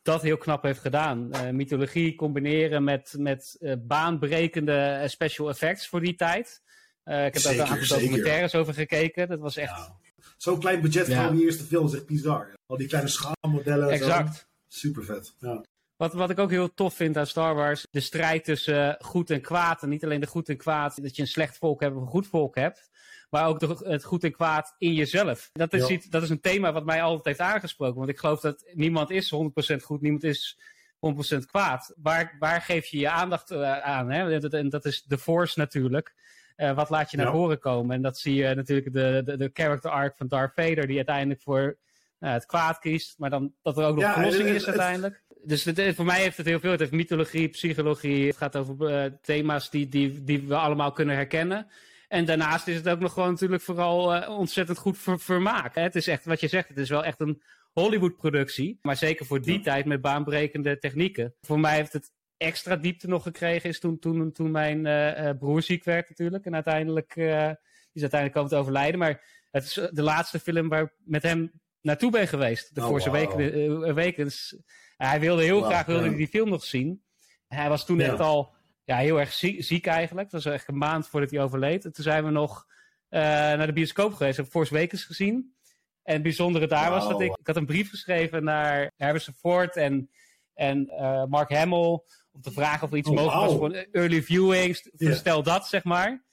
S1: dat heel knap heeft gedaan. Uh, mythologie combineren met, met uh, baanbrekende special effects voor die tijd. Uh, ik heb daar een aantal documentaires over gekeken. Dat was echt... Ja.
S3: Zo'n klein budget ja. voor die eerste film is echt bizar. Al die kleine schaalmodellen.
S1: Exact.
S3: Super vet. Ja.
S1: Wat, wat ik ook heel tof vind aan Star Wars, de strijd tussen goed en kwaad. En niet alleen de goed en kwaad, dat je een slecht volk hebt of een goed volk hebt maar ook de, het goed en kwaad in jezelf. Dat is, iets, dat is een thema wat mij altijd heeft aangesproken. Want ik geloof dat niemand is 100% goed, niemand is 100% kwaad. Waar, waar geef je je aandacht uh, aan? Hè? En dat is de force natuurlijk. Uh, wat laat je naar ja. voren komen? En dat zie je natuurlijk de, de, de character arc van Darth Vader, die uiteindelijk voor uh, het kwaad kiest. Maar dan dat er ook nog ja, verlossing is uiteindelijk. Dus het, voor mij heeft het heel veel. Het heeft mythologie, psychologie. Het gaat over thema's die, die, die we allemaal kunnen herkennen. En daarnaast is het ook nog gewoon natuurlijk vooral uh, ontzettend goed ver vermaak. Het is echt, wat je zegt, het is wel echt een Hollywood-productie. Maar zeker voor die ja. tijd met baanbrekende technieken. Voor mij heeft het extra diepte nog gekregen is toen, toen, toen mijn uh, broer ziek werd natuurlijk. En uiteindelijk uh, is uiteindelijk komen te overlijden. Maar het is de laatste film waar ik met hem naartoe ben geweest. De oh, Force wow. Awakens. hij wilde heel wow, graag wilde die film nog zien. Hij was toen echt al ja, heel erg ziek, ziek eigenlijk. Dat was echt een maand voordat hij overleed. En toen zijn we nog uh, naar de bioscoop geweest. Heb Force Awakens gezien. En het bijzondere daar wow. was dat ik... Ik had een brief geschreven naar Harrison Ford en, en uh, Mark Hamill... om te vragen of er iets oh, mogelijk wow. was voor early viewings. Yeah. Stel dat, zeg maar.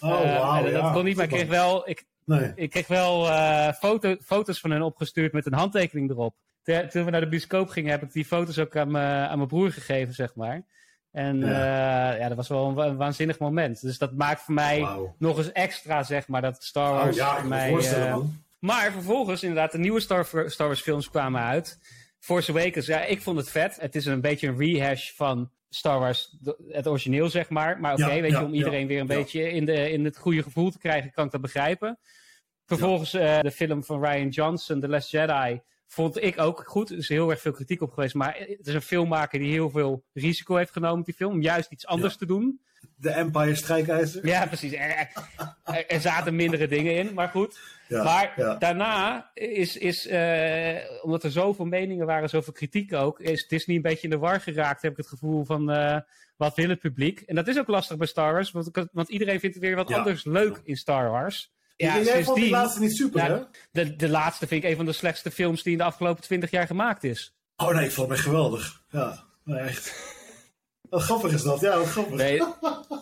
S3: Oh, uh, wow,
S1: dat
S3: ja.
S1: kon niet, maar ik kreeg wel... Ik, nee. ik kreeg wel foto, foto's van hen opgestuurd met een handtekening erop. Toen we naar de bioscoop gingen, heb ik die foto's ook aan mijn broer gegeven, zeg maar. En ja. Uh, ja, dat was wel een, een, waanzinnig moment. Dus dat maakt voor mij wow. nog eens extra, zeg maar, dat Star Wars
S3: oh, ja,
S1: voor mij...
S3: Uh,
S1: maar vervolgens, inderdaad, de nieuwe Star, Star, Wars films kwamen uit. Force Awakens, ja, ik vond het vet. Het is een beetje een rehash van Star Wars, het origineel, zeg maar. Maar oké, okay, ja, weet je, om iedereen weer een beetje in, de, in het goede gevoel te krijgen, kan ik dat begrijpen. Vervolgens uh, de film van Ryan Johnson, The Last Jedi Vond ik ook goed. Er is heel erg veel kritiek op geweest. Maar het is een filmmaker die heel veel risico heeft genomen met die film. Om juist iets anders ja. te doen.
S3: De Empire strijkijzer.
S1: Ja, precies. Er, zaten mindere dingen in, maar goed. Ja, maar ja. daarna is, is uh, omdat er zoveel meningen waren, zoveel kritiek ook, is Disney een beetje in de war geraakt, heb ik het gevoel van uh, wat wil het publiek. En dat is ook lastig bij Star Wars, want, want iedereen vindt weer wat anders leuk in Star Wars.
S3: Ja, jij sindsdien, vond die laatste niet super,
S1: ja,
S3: hè?
S1: De, de laatste vind ik een van de slechtste films die in de afgelopen twintig jaar gemaakt is.
S3: Oh nee, ik vond het geweldig. Ja, nee, echt. Wat grappig is dat, ja, wat grappig. Nee.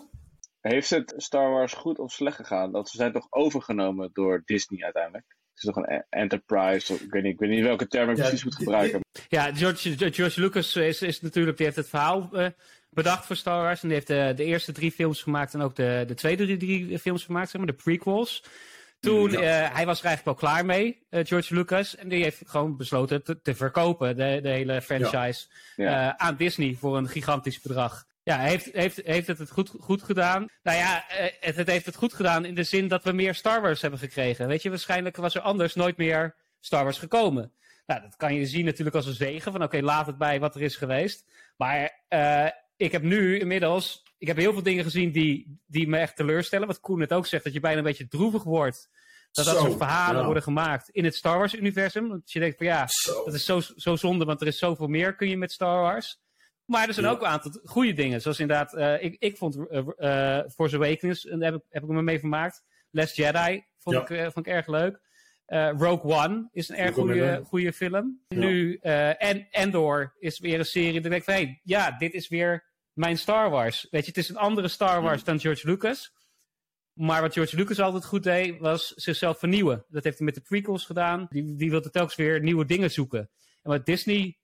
S3: [LAUGHS]
S4: Heeft het Star Wars goed of slecht gegaan? Dat ze zijn toch overgenomen door Disney uiteindelijk?
S2: is toch een enterprise. Ik weet niet, ik weet niet welke term ik
S3: Ja,
S2: precies moet gebruiken.
S1: Ja, George, George Lucas is, is natuurlijk, die heeft het verhaal eh, bedacht voor Star Wars. En die heeft de, de eerste drie films gemaakt en ook de, de tweede drie, drie films gemaakt, zeg maar, de prequels. Toen,
S3: Ja.
S1: eh, hij was er eigenlijk wel klaar mee, eh, George Lucas. En die heeft gewoon besloten te, te verkopen, de, de hele franchise,
S2: Ja.
S1: eh, aan Disney voor een gigantisch bedrag. Ja, heeft, heeft, heeft het het goed, goed gedaan? Nou ja, eh, het, het heeft het goed gedaan in de zin dat we meer Star Wars hebben gekregen. Weet je, waarschijnlijk was er anders nooit meer Star Wars gekomen. Nou, dat kan je zien natuurlijk als een zegen. Van oké, laat het bij wat er is geweest. Maar eh, ik heb nu inmiddels. Ik heb heel veel dingen gezien die, die me echt teleurstellen. Wat Koen het ook zegt, dat je bijna een beetje droevig wordt. Dat dat soort verhalen
S3: ja.
S1: worden gemaakt in het Star Wars-universum. Want je denkt van ja,
S3: Zo.
S1: dat is zo, zo zonde, want er is zoveel meer kun je met Star Wars. Maar er zijn
S3: Ja.
S1: ook een aantal goede dingen. Zoals inderdaad, eh, ik, ik vond eh eh, Force Awakens, en daar heb, ik- heb ik me mee vermaakt. Last Jedi vond,
S3: Ja.
S1: ik, vond ik erg leuk. Eh, Rogue One is een erg goede, goede film.
S3: Ja.
S1: Nu, en Endor is weer een serie. Dan denk ik van, hey, ja, dit is weer mijn Star Wars. Weet je, het is een andere Star Wars dan George Lucas. Maar wat George Lucas altijd goed deed, was zichzelf vernieuwen. Dat heeft hij met de prequels gedaan. Die, die wilde telkens weer nieuwe dingen zoeken. En wat Disney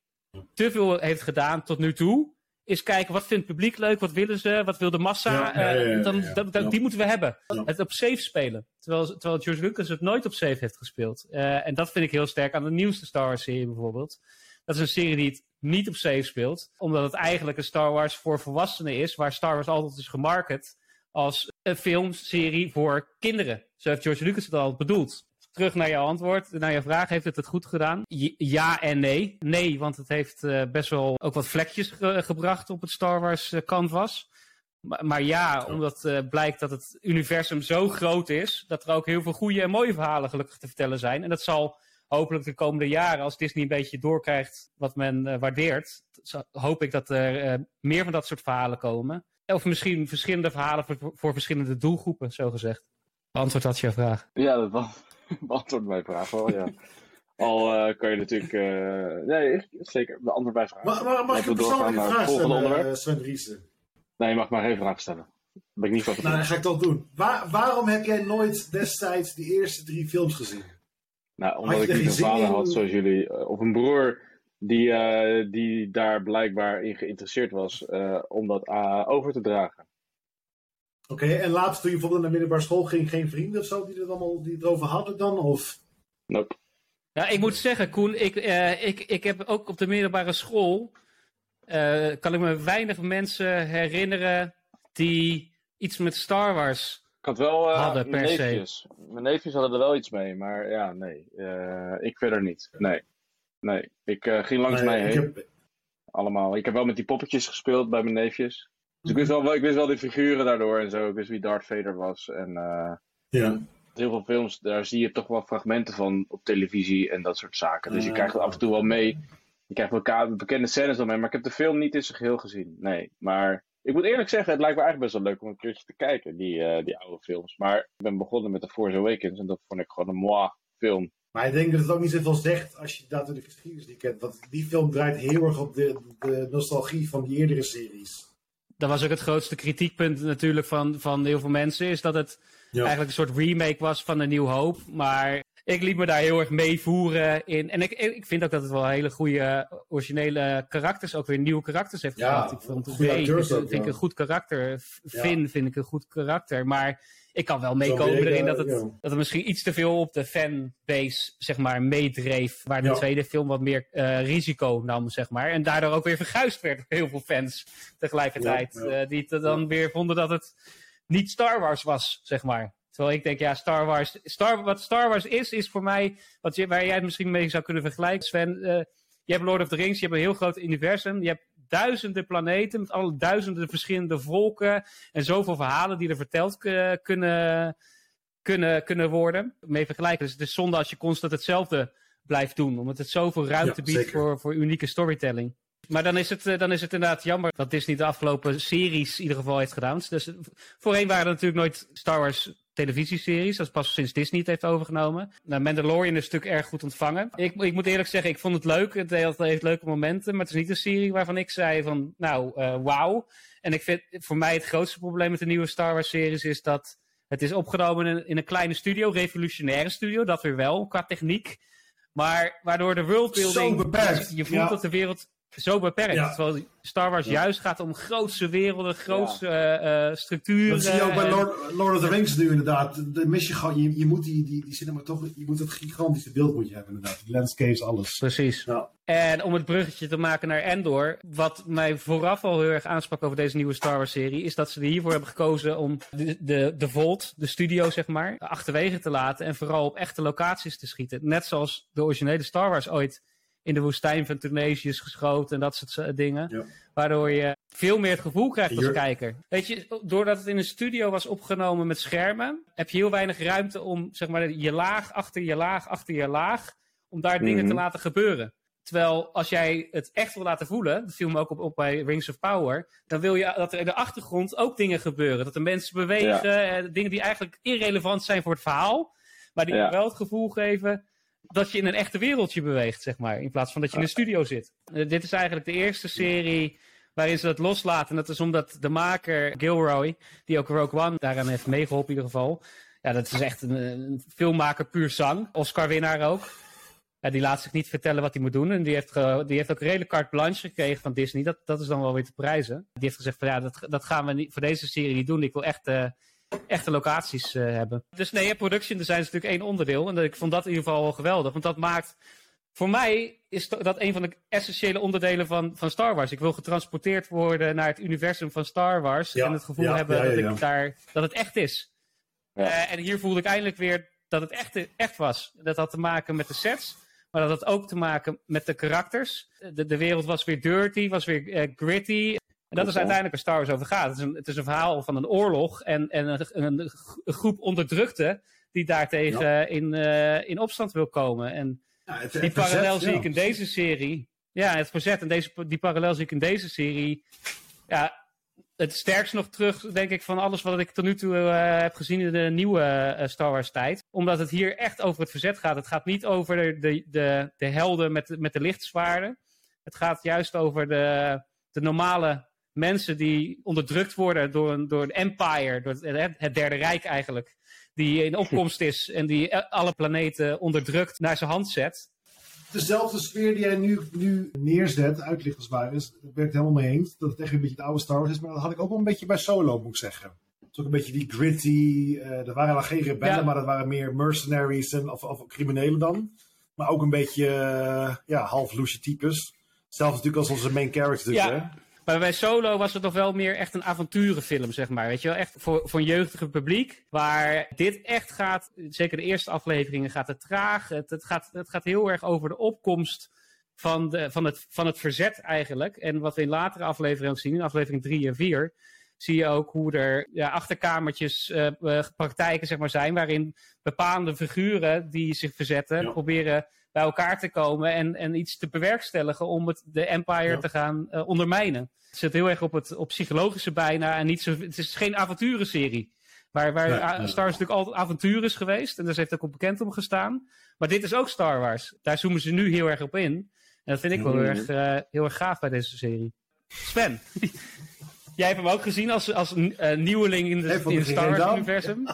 S1: te veel heeft gedaan tot nu toe, is kijken wat vindt het publiek leuk, wat willen ze, wat wil de massa.
S3: Ja, ja, ja, ja,
S1: dan. Die moeten we hebben. Het op safe spelen. Terwijl, terwijl George Lucas het nooit op safe heeft gespeeld. Eh, en dat vind ik heel sterk aan de nieuwste Star Wars serie bijvoorbeeld. Dat is een serie die het niet op safe speelt. Omdat het eigenlijk een Star Wars voor volwassenen is. Waar Star Wars altijd is gemarket als een filmserie voor kinderen. Zo heeft George Lucas het al bedoeld. Terug naar jouw antwoord, naar je vraag. Heeft het het goed gedaan? J- Ja en nee. Nee, want het heeft eh, best wel ook wat vlekjes ge- gebracht op het Star Wars eh, canvas. Maar, maar ja, omdat eh, blijkt dat het universum zo groot is, dat er ook heel veel goede en mooie verhalen gelukkig te vertellen zijn. En dat zal hopelijk de komende jaren, als Disney een beetje doorkrijgt wat men eh, waardeert, hoop ik dat er eh, meer van dat soort verhalen komen. Of misschien verschillende verhalen voor, voor verschillende doelgroepen, zo gezegd. Antwoord had je vraag.
S2: Ja, dat be- [LAUGHS] beantwoordt mijn vraag wel, ja. Al eh, kan je natuurlijk... eh, nee, zeker. Beantwoord mijn vraag.
S3: Mag, mag, mag ik een persoonlijke vraag
S2: volgende
S3: stellen,
S2: onderwerp.
S3: eh, Sven Driessen?
S2: Nee, je mag maar geen vraag stellen. Daar ben ik niet van
S3: Nou, dan ga ik dat doen. Waar, waarom heb jij nooit destijds die eerste drie films gezien?
S2: Nou, omdat ik niet een vader
S3: in?
S2: had zoals jullie, of een broer die, die daar blijkbaar in geïnteresseerd was om dat over te dragen.
S3: Oké, en laatst toen je bijvoorbeeld naar middelbare school ging, geen vrienden of zo die het allemaal die het erover hadden dan? Of...
S2: Nope.
S1: Ja, ik moet zeggen, Koen, ik, eh, ik, ik heb ook op de middelbare school. eh, kan ik me weinig mensen herinneren die iets met Star Wars.
S2: Ik had wel eh,
S1: Hadden
S2: mijn
S1: per se.
S2: neefjes. Mijn neefjes hadden er wel iets mee, maar ja, nee. Eh, ik verder niet. Nee. Nee. Ik eh, ging langs
S3: Nee,
S2: mij
S3: ik
S2: heen.
S3: heb,
S2: Allemaal. Ik heb wel met die poppetjes gespeeld bij mijn neefjes. Dus ik wist wel, ik wist wel die figuren daardoor en zo. Ik wist wie Darth Vader was. En eh,
S3: ja.
S2: heel veel films, daar zie je toch wel fragmenten van op televisie en dat soort zaken. Dus je krijgt het af en toe wel mee. Je krijgt elkaar bekende scènes dan mee, maar ik heb de film niet in zijn geheel gezien. Nee, maar ik moet eerlijk zeggen, het lijkt me eigenlijk best wel leuk om een keertje te kijken, die, eh, die oude films. Maar ik ben begonnen met The Force Awakens en dat vond ik gewoon een moi film.
S3: Maar ik denk dat het ook niet zoveel zegt als je dat in de geschiedenis niet kent. Want die film draait heel erg op de, de nostalgie van die eerdere series.
S1: Dat was ook het grootste kritiekpunt natuurlijk van, van heel veel mensen. Is dat het
S3: Ja.
S1: eigenlijk een soort remake was van een Nieuw Hoop. Maar ik liet me daar heel erg meevoeren in. En ik, ik vind ook dat het wel hele goede originele karakters, ook weer nieuwe karakters heeft
S3: Ja,
S1: gehad. Ik vond Ray
S3: acteurs
S1: vind, ik een goed karakter.
S3: Ja.
S1: Finn vind ik een goed karakter. Maar ik kan wel meekomen erin dat het, dat het misschien iets te veel op de fanbase zeg maar, meedreef. Waar de tweede film wat meer eh, risico nam, zeg maar. En daardoor ook weer verguisd werd door heel veel fans tegelijkertijd. Eh, die het dan weer vonden dat het niet Star Wars was, zeg maar. Terwijl ik denk, ja, Star Wars. Star, wat Star Wars is, is voor mij. Wat je, waar jij het misschien mee zou kunnen vergelijken, Sven. eh, je hebt Lord of the Rings, je hebt een heel groot universum. Je hebt duizenden planeten met alle duizenden verschillende volken. En zoveel verhalen die er verteld eh, kunnen, kunnen, kunnen worden. Mee vergelijken. Dus het is zonde als je constant hetzelfde blijft doen. Omdat het zoveel ruimte
S3: Ja,
S1: biedt
S3: zeker.
S1: voor, voor unieke storytelling. Maar dan is, het, eh, dan is het inderdaad jammer dat Disney de afgelopen series in ieder geval heeft gedaan. Dus voorheen waren er natuurlijk nooit Star Wars televisieseries. Dat is pas sinds Disney het heeft overgenomen. Nou, Mandalorian is natuurlijk erg goed ontvangen. Ik, ik moet eerlijk zeggen, ik vond het leuk. Het heeft, leuke momenten. Maar het is niet een serie waarvan ik zei van, nou, eh wauw. En ik vind voor mij het grootste probleem met de nieuwe Star Wars series is dat Het is opgenomen in, in een kleine studio, revolutionaire studio, dat weer wel, qua techniek. Maar waardoor de worldbuilding...
S3: Zo beperkt.
S1: Je voelt
S3: Ja.
S1: dat de wereld zo beperkt.
S3: Ja.
S1: Terwijl Star Wars juist gaat om grootse werelden, grootse eh, eh, structuren.
S3: Dat zie je ook bij Lord, Lord of the Rings nu inderdaad. De mis je, gewoon, je, je moet die, die, die cinema toch, je moet het gigantische beeld moet je hebben inderdaad. Die landscapes, alles.
S1: Precies.
S3: Ja.
S1: En om het bruggetje te maken naar Endor, wat mij vooraf al heel erg aansprak over deze nieuwe Star Wars serie, is dat ze er hiervoor hebben gekozen om de, de, de Vault, de studio zeg maar, achterwege te laten en vooral op echte locaties te schieten. Net zoals de originele Star Wars ooit in de woestijn van Tunesië is geschoten en dat soort dingen.
S3: Ja.
S1: Waardoor je veel meer het gevoel krijgt als kijker. Weet je, doordat het in een studio was opgenomen met schermen, heb je heel weinig ruimte om zeg maar je laag achter je laag achter je laag, om daar dingen te
S4: Mhm.
S1: laten gebeuren. Terwijl als jij het echt wil laten voelen, dat viel me ook op, op bij Rings of Power, dan wil je dat er in de achtergrond ook dingen gebeuren. Dat er mensen bewegen, eh, dingen die eigenlijk irrelevant zijn voor het verhaal, maar die
S4: Ja.
S1: wel het gevoel geven dat je in een echte wereldje beweegt, zeg maar. In plaats van dat je in een studio zit. Eh, dit is eigenlijk de eerste serie waarin ze dat loslaten. En dat is omdat de maker Gilroy, die ook Rogue One daaraan heeft meegeholpen in ieder geval. Ja, dat is echt een, filmmaker puur zang. Oscar-winnaar ook. Ja, die laat zich niet vertellen wat hij moet doen. En die heeft, die heeft ook redelijk carte blanche gekregen van Disney. Dat, dat is dan wel weer te prijzen. Die heeft gezegd van ja, dat, dat gaan we niet, voor deze serie niet doen. Ik wil echt eh, echte locaties eh, hebben. Dus nee, ja, production design is natuurlijk één onderdeel. En ik vond dat in ieder geval wel geweldig. Want dat maakt... Voor mij is dat een van de essentiële onderdelen van, van Star Wars. Ik wil getransporteerd worden naar het universum van Star Wars.
S3: Ja,
S1: en het gevoel
S3: ja,
S1: hebben
S3: ja, ja,
S1: dat,
S3: ja.
S1: Ik daar, dat het echt is.
S4: Ja.
S1: Eh, en hier voelde ik eindelijk weer dat het echt, echt was. Dat had te maken met de sets. Maar dat had ook te maken met de karakters. De, de wereld was weer dirty, was weer eh, gritty. En dat is uiteindelijk waar Star Wars over gaat. Het is een, het is een verhaal van een oorlog en, en een, een, een groep onderdrukte die daartegen in, eh, in opstand wil komen. En
S3: Ja, het-
S1: die
S3: het verzet,
S1: parallel zie
S3: ja.
S1: ik in deze serie. Ja, het verzet en deze, die parallel zie ik in deze serie. Ja, het sterkst nog terug, denk ik, van alles wat ik tot nu toe eh, heb gezien in de nieuwe eh, Star Wars tijd. Omdat het hier echt over het verzet gaat. Het gaat niet over de, de, de, de helden met, met de lichtzwaarden. Het gaat juist over de, de normale mensen die onderdrukt worden door een, door een empire, door het, het Derde Rijk eigenlijk. Die in opkomst is en die alle planeten onderdrukt naar zijn hand zet.
S3: Dezelfde sfeer die jij nu, nu neerzet, uitlicht als ware, is, daar ben ik het helemaal mee eens. Dat het echt een beetje het oude Star Wars is. Maar dat had ik ook wel een beetje bij Solo, moet ik zeggen. Het is ook een beetje die gritty. eh er waren dan geen rebellen,
S1: Ja.
S3: maar dat waren meer mercenaries en, of, of criminelen dan. Maar ook een beetje eh, ja, half loesje types. Zelfs natuurlijk als onze main character.
S1: Ja.
S3: Hè?
S1: Maar bij Solo was het nog wel meer echt een avonturenfilm, zeg maar. Weet je wel, echt voor, voor een jeugdige publiek. Waar dit echt gaat, zeker de eerste afleveringen, gaat het traag. Het, het, gaat, het gaat heel erg over de opkomst van, de, van, het, van het verzet eigenlijk. En wat we in latere afleveringen ook zien, in aflevering 3 en 4, zie je ook hoe er ja, achterkamertjes, eh, eh, praktijken zeg maar, zijn. Waarin bepaalde figuren die zich verzetten,
S3: Ja.
S1: proberen bij elkaar te komen en, en iets te bewerkstelligen om het, de Empire
S3: Ja.
S1: te gaan eh, ondermijnen. Het zit heel erg op het op psychologische bijna en niet zo. Het is geen avonturenserie. Waar, waar. Star Wars natuurlijk altijd avontuur is geweest. En daar heeft ook op bekend om gestaan. Maar dit is ook Star Wars. Daar zoomen ze nu heel erg op in. En dat vind ik wel heel, erg, eh, heel erg gaaf bij deze serie. Sven, [LAUGHS] jij hebt hem ook gezien als, als eh, nieuweling in, de, in het Star? Wars-universum. [LAUGHS]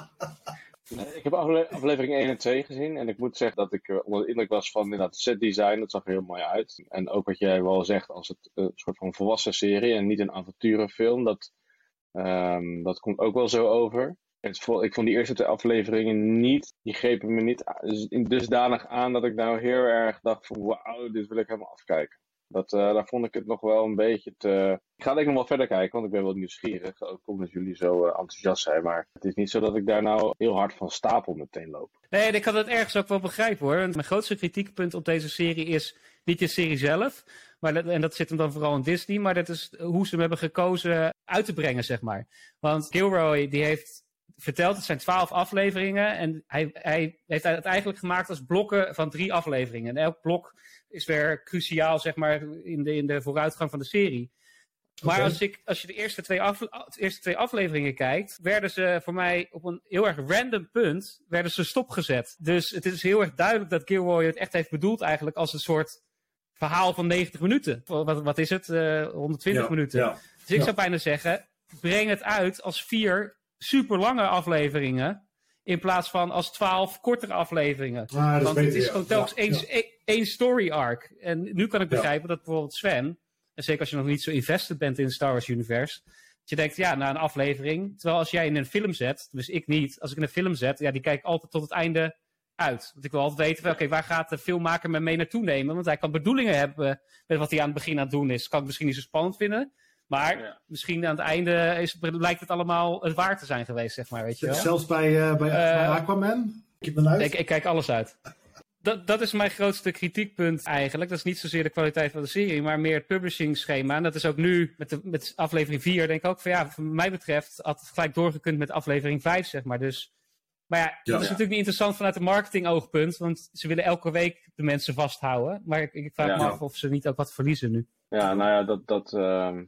S4: Ik heb afle- aflevering 1 en 2 gezien en ik moet zeggen dat ik eh, onder de indruk was van inderdaad het setdesign. Dat zag er heel mooi uit. En ook wat jij wel zegt als het een soort van volwassen serie en niet een avonturenfilm. Dat, ehm, dat komt ook wel zo over. Ik vond die eerste twee afleveringen niet, die grepen me niet dus- dusdanig aan dat ik nou heel erg dacht van wauw, dit wil ik helemaal afkijken. Dat, eh, daar vond ik het nog wel een beetje te... Ik ga denk nog wel verder kijken, want ik ben wel nieuwsgierig. Ook omdat jullie zo eh, enthousiast zijn. Maar het is niet zo dat ik daar nou heel hard van stapel meteen loop.
S1: Nee, ik kan het ergens ook wel begrijpen hoor. Mijn grootste kritiekpunt op deze serie is niet de serie zelf. Maar en dat zit hem dan vooral in Disney. Maar dat is hoe ze hem hebben gekozen uit te brengen, zeg maar. Want Gilroy die heeft verteld, het zijn twaalf afleveringen. En hij, hij heeft het eigenlijk gemaakt als blokken van drie afleveringen. En elk blok is weer cruciaal, zeg maar, in de, in de vooruitgang van de serie. Maar als, ik, als je de eerste, twee af, de eerste twee afleveringen kijkt, werden ze voor mij op een heel erg random punt werden ze stopgezet. Dus het is heel erg duidelijk dat Gilroy het echt heeft bedoeld eigenlijk als een soort verhaal van 90 minuten. Wat, wat is het? Eh, 120
S3: Ja,
S1: minuten.
S3: ja.
S1: Dus ik
S3: Ja.
S1: zou bijna zeggen, breng het uit als vier super lange afleveringen. In plaats van als twaalf kortere afleveringen.
S3: Ah, dat
S1: Want het is gewoon telkens
S3: Ja,
S1: één,
S3: ja.
S1: één- story arc. En nu kan ik begrijpen dat bijvoorbeeld Sven, en zeker als je nog niet zo invested bent in het Star Wars universe, dat je denkt, ja, na een aflevering, terwijl als jij in een film zet, dus ik niet, als ik in een film zet, ja, die kijk ik altijd tot het einde uit. Want ik wil altijd weten, oké, waar gaat de filmmaker me mee naartoe nemen? Want hij kan bedoelingen hebben met wat hij aan het begin aan het doen is. Kan ik misschien niet zo spannend vinden. Maar
S4: Ja.
S1: misschien aan het einde is, lijkt het allemaal het waar te zijn geweest, zeg maar, weet je wel.
S3: Zelfs bij, eh, bij,
S1: Eh,
S3: bij Aquaman. Ik uit.
S1: Ik, ik kijk alles uit. Dat, dat is mijn grootste kritiekpunt eigenlijk. Dat is niet zozeer de kwaliteit van de serie, maar meer het publishing schema. En dat is ook nu met, de, met aflevering 4, denk ik ook van ja, wat mij betreft had het gelijk doorgekund met aflevering 5, zeg maar. Dus, maar ja, dat is natuurlijk niet interessant vanuit een marketing oogpunt, want ze willen elke week de mensen vasthouden. Maar ik, ik vraag
S4: Ja.
S1: me af of ze niet ook wat verliezen nu.
S4: Ja, nou ja, dat, dat ehm,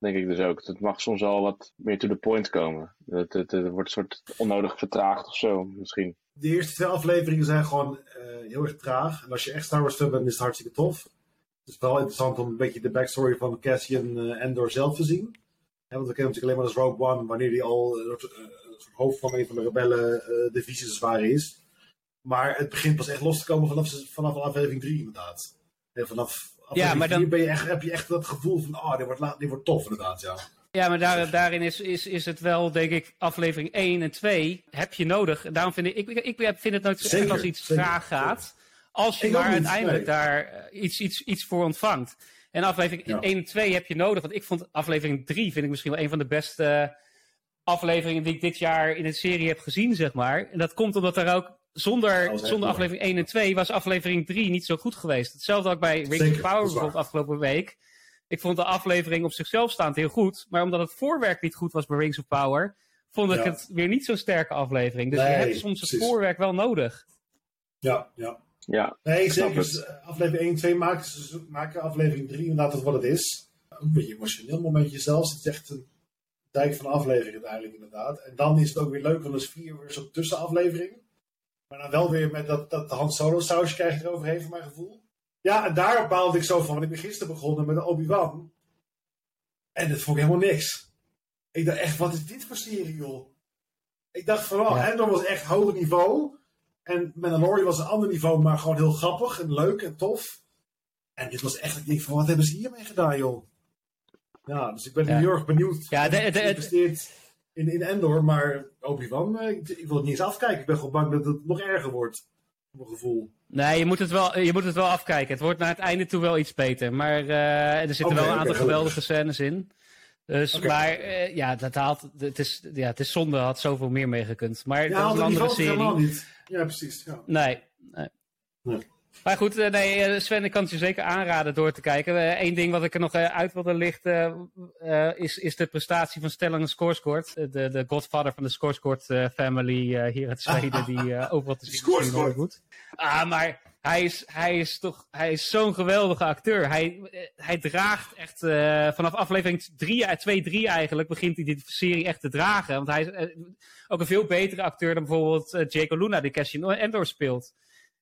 S4: denk ik dus ook. Het mag soms wel wat meer to the point komen. Het, het, wordt een soort onnodig vertraagd of zo, misschien.
S3: De eerste twee afleveringen zijn gewoon eh, heel erg traag. En als je echt Star Wars fan bent, is het hartstikke tof. Het is wel interessant om een beetje de backstory van Cassian eh, Endor zelf te zien. Want we kennen natuurlijk alleen maar als Rogue One, wanneer hij al soort hoofd van een van de rebellen-divisies ware is. Maar het begint pas echt los te komen vanaf, vanaf aflevering 3 inderdaad. En vanaf aflevering
S1: maar dan-
S3: 4 ben je echt, heb je echt dat gevoel van, ah, dit wordt, dit wordt tof inderdaad, ja.
S1: Ja, maar daar, daarin is, is, is het wel, denk ik, aflevering 1 en 2 heb je nodig. En daarom vind ik, ik, ik vind het nooit
S3: Zeker,
S1: als iets
S3: zeker,
S1: traag gaat. Als je
S3: Ik
S1: maar uiteindelijk
S3: nee.
S1: daar eh, iets, iets, iets voor ontvangt. En aflevering
S3: Ja.
S1: 1 en 2 heb je nodig. Want ik vond aflevering 3 vind ik misschien wel een van de beste afleveringen die ik dit jaar in een serie heb gezien, zeg maar. En dat komt omdat er ook zonder,
S3: Dat
S1: zonder aflevering 1 en 2 was aflevering 3 niet zo goed geweest. Hetzelfde ook bij Rings
S3: Zeker,
S1: of Power
S3: dat
S1: bijvoorbeeld afgelopen week. Ik vond de aflevering op zichzelf staand heel goed. Maar omdat het voorwerk niet goed was bij Rings of Power, vond ik
S3: Ja.
S1: het weer niet zo'n sterke aflevering. Dus je hebt soms het
S3: precies.
S1: voorwerk wel nodig.
S3: Ja, ja.
S4: Ja,
S3: Nee,
S4: Ik snap
S3: zeker.
S4: het.
S3: Dus, eh, Aflevering 1 en 2 maken, ze maken aflevering 3 inderdaad het wat het is. Een beetje emotioneel momentje zelfs. Het is echt een dijk van aflevering uiteindelijk inderdaad. En dan is het ook weer leuk, want dan is 4 weer zo'n tussenaflevering. Maar dan wel weer met dat, dat Han Solo sausje krijg je eroverheen voor mijn gevoel. Ja, en daar baalde ik zo van. Want ik ben gisteren begonnen met de Obi-Wan. En dat vond ik helemaal niks. Ik dacht echt, wat is dit voor serie joh? Ik dacht vooral,
S1: Ja.
S3: Endor was echt hoog niveau. En Mandalorian was een ander niveau, maar gewoon heel grappig en leuk en tof. En dit was echt, ik denk van, wat hebben ze hiermee gedaan, joh? Ja, dus ik ben
S1: Ja.
S3: heel erg benieuwd.
S1: Ja,
S3: geïnvesteerd in, in Endor, maar Obi-Wan, eh, ik, ik wil het niet eens afkijken. Ik ben gewoon bang dat het nog erger wordt. Op mijn gevoel.
S1: Nee, je moet, het wel, je moet het wel afkijken. Het wordt naar het einde toe wel iets beter. Maar eh, er zitten wel een aantal geweldige scènes in. Dus. Maar eh, ja, dat haalt, het, is, ja, het is zonde, had zoveel meer meegekund. Maar dat is
S3: Ja,
S1: een andere serie.
S3: helemaal niet. Ja, precies. Ja.
S1: Nee. nee.
S3: Nee.
S1: Maar goed, eh, nee, eh, Sven, ik kan het je zeker aanraden door te kijken. Eén ding wat ik er nog eh, uit wilde lichten eh, is, is de prestatie van Stellan Skarsgård. Eh, De, de godfather van de Skarsgård eh, family eh, hier uit Zweden, die eh [LAUGHS] overal te zien is. Hollywood. Ah, maar hij is, hij is toch hij is zo'n geweldige acteur. Hij, eh, hij draagt echt eh, vanaf aflevering 3, 2, 3 eigenlijk, begint hij die serie echt te dragen. Want hij is eh, ook een veel betere acteur dan bijvoorbeeld eh, Jacob Luna, die Cassian Endor speelt.